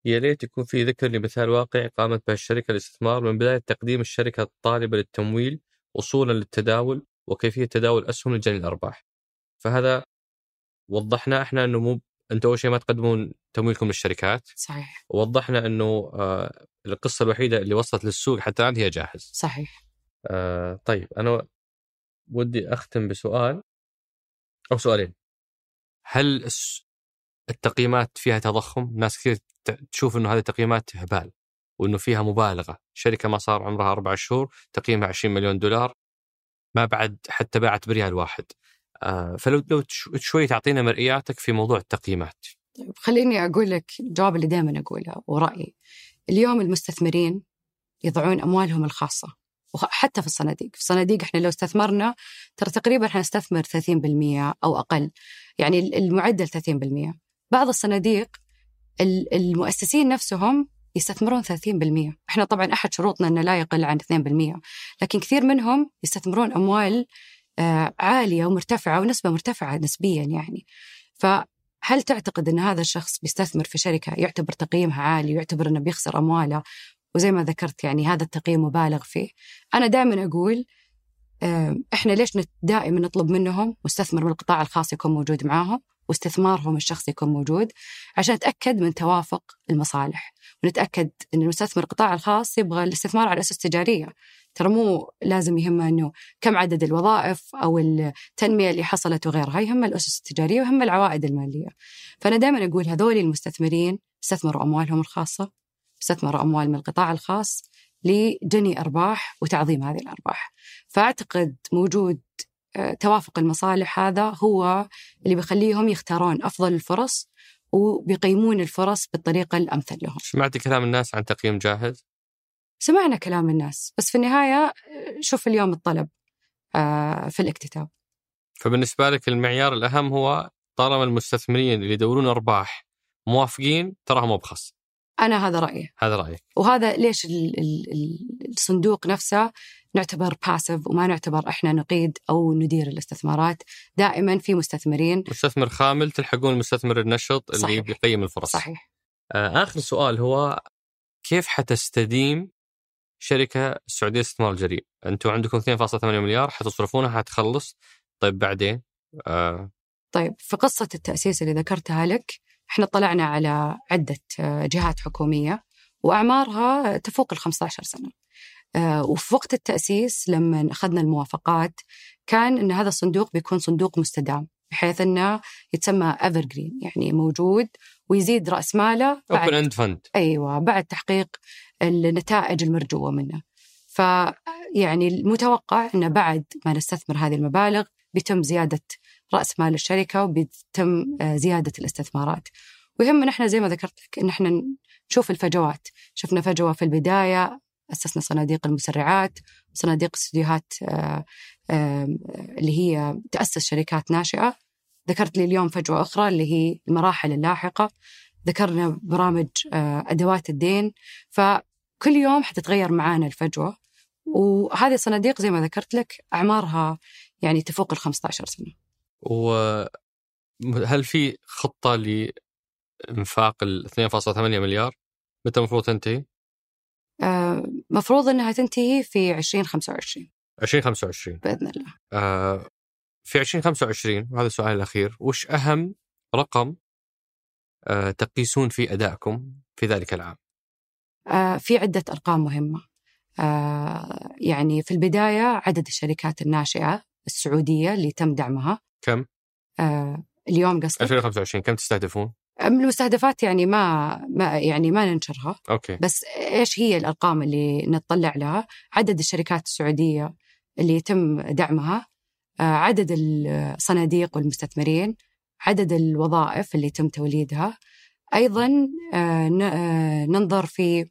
يا ريت يكون في ذكر لمثال واقعي قامت به الشركة الاستثمار من بداية تقديم الشركة الطالبة للتمويل وصولا للتداول وكيفية تداول أسهم لجني الأرباح. فهذا وضحنا إحنا إنه مو أنتم أول شيء ما تقدمون تمويلكم للشركات. صحيح. ووضحنا إنه آه القصة الوحيدة اللي وصلت للسوق حتى الآن هي جاهز. صحيح. آه طيب أنا ودي أختم بسؤال أو سؤالين. هل التقييمات فيها تضخم؟ ناس كثير تشوف إنه هذه التقييمات هبال وإنه فيها مبالغة. شركة ما صار عمرها أربع شهور تقييمها 20 مليون دولار ما بعد حتى باعت بريال واحد. فلو لو شوي تعطينا مرئياتك في موضوع التقييمات. طيب خليني أقول لك الجواب اللي دائما أقوله ورأيي. اليوم المستثمرين يضعون أموالهم الخاصة وحتى في الصناديق. في الصناديق إحنا لو استثمرنا ترى تقريبا حنستثمر 30% أو أقل. يعني المعدل 30% بعض الصناديق المؤسسين نفسهم يستثمرون 30% إحنا طبعا أحد شروطنا إنه لا يقل عن 2% لكن كثير منهم يستثمرون أموال آه، عالية ومرتفعة ونسبة مرتفعة نسبيا يعني. فهل تعتقد إن هذا الشخص بيستثمر في شركة يعتبر تقييمها عالي ويعتبر إنه بيخسر أمواله؟ وزي ما ذكرت يعني هذا التقييم مبالغ فيه. أنا دائما أقول آه، إحنا ليش دائما نطلب منهم مستثمر من القطاع الخاص يكون موجود معاهم واستثمارهم الشخصي يكون موجود عشان نتأكد من توافق المصالح ونتأكد أن المستثمر القطاع الخاص يبغى الاستثمار على أسس تجارية. ترى مو لازم يهمه أنه كم عدد الوظائف أو التنمية اللي حصلت وغيرها يهم الأسس التجارية ويهم العوائد المالية. فأنا دائما أقول هذول المستثمرين استثمروا أموالهم الخاصة استثمروا أموال من القطاع الخاص لجني أرباح وتعظيم هذه الأرباح. فأعتقد وجود آه، توافق المصالح هذا هو اللي بيخليهم يختارون أفضل الفرص وبيقيمون الفرص بالطريقة الأمثل لهم. سمعت كلام الناس عن تقييم جاهز؟ سمعنا كلام الناس بس في النهاية آه، شوف اليوم الطلب آه، في الاكتتاب. فبالنسبة لك المعيار الأهم هو طالما المستثمرين اللي يدورون أرباح موافقين تراهم أبخص أنا هذا رأيي. هذا رأيك وهذا ليش الصندوق نفسه نعتبر باسف وما نعتبر إحنا نقيد أو ندير الاستثمارات. دائما في مستثمرين. مستثمر خامل تلحقون المستثمر النشط اللي صحيح. بيقيم الفرص. صحيح. آه آخر سؤال هو كيف حتستديم شركة السعوديه للاستثمار الجريء؟ أنتم عندكم 2.8 مليار حتصرفونها حتخلص طيب بعدين؟ آه طيب في قصة التأسيس اللي ذكرتها لك إحنا طلعنا على عدة آه، جهات حكومية وأعمارها تفوق ال 15 سنة آه، وفي وقت التأسيس لما أخذنا الموافقات كان أن هذا الصندوق بيكون صندوق مستدام بحيث أنه يتسمى evergreen يعني موجود ويزيد رأس ماله open-end fund أيوة بعد تحقيق النتائج المرجوة منه. ف يعني المتوقع أنه بعد ما نستثمر هذه المبالغ بيتم زيادة رأس مال الشركة وبيتم آه، زيادة الاستثمارات. ويهمنا إحنا زي ما ذكرت لك إن إحنا نشوف الفجوات. شفنا فجوة في البداية أسسنا صناديق المسرعات صناديق استديوهات آه، آه، اللي هي تأسس شركات ناشئة. ذكرت لي اليوم فجوة أخرى اللي هي المراحل اللاحقة. ذكرنا برامج أدوات الدين. فكل يوم حتتغير معانا الفجوة وهذه الصناديق زي ما ذكرت لك أعمارها يعني تفوق ال 15 سنة وهل في خطة لإنفاق ال 2.8 مليار؟ متى المفروض تنتهي؟ آه مفروض إنها تنتهي في 2025 2025 بإذن الله آه في 2025 وهذا السؤال الأخير وش أهم رقم آه تقيسون في أدائكم في ذلك العام؟ آه في عدة أرقام مهمة. آه يعني في البداية عدد الشركات الناشئة السعودية اللي تم دعمها. كم؟ آه اليوم قصدك؟ 2025 كم تستهدفون؟ المستهدفات يعني ما, ما يعني ما ننشرها. أوكي. بس إيش هي الأرقام اللي نطلع لها؟ عدد الشركات السعودية اللي يتم دعمها، عدد الصناديق والمستثمرين، عدد الوظائف اللي يتم توليدها، أيضا آه، آه، ننظر في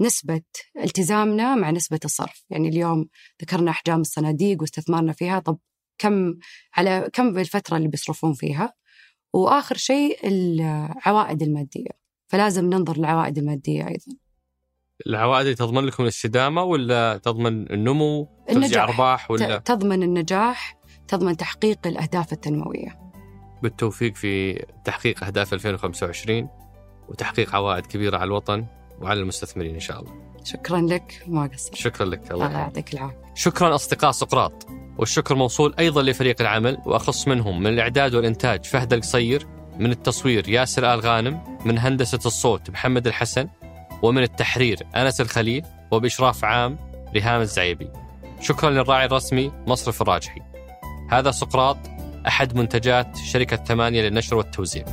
نسبة التزامنا مع نسبة الصرف، يعني اليوم ذكرنا أحجام الصناديق واستثمارنا فيها، طب كم على كم بالفترة اللي بيصرفون فيها؟ وآخر شيء العوائد المادية. فلازم ننظر للعوائد المادية أيضا. العوائد اللي تضمن لكم الاستدامة ولا تضمن النمو توزيع أرباح ولا؟ تضمن النجاح تضمن تحقيق الأهداف التنموية. بالتوفيق في تحقيق أهداف 2025 وتحقيق عوائد كبيرة على الوطن وعلى المستثمرين إن شاء الله. شكرا لك ما قصرت. شكرا لك الله يعطيك العافية. شكرا أصدقاء سقراط والشكر موصول أيضا لفريق العمل وأخص منهم من الإعداد والإنتاج فهد القصير من التصوير ياسر آل غانم من هندسة الصوت محمد الحسن ومن التحرير أنس الخليل وبإشراف عام ريهام الزعيبي. شكرا للراعي الرسمي مصرف الراجحي. هذا سقراط أحد منتجات شركة ثمانية للنشر والتوزيع.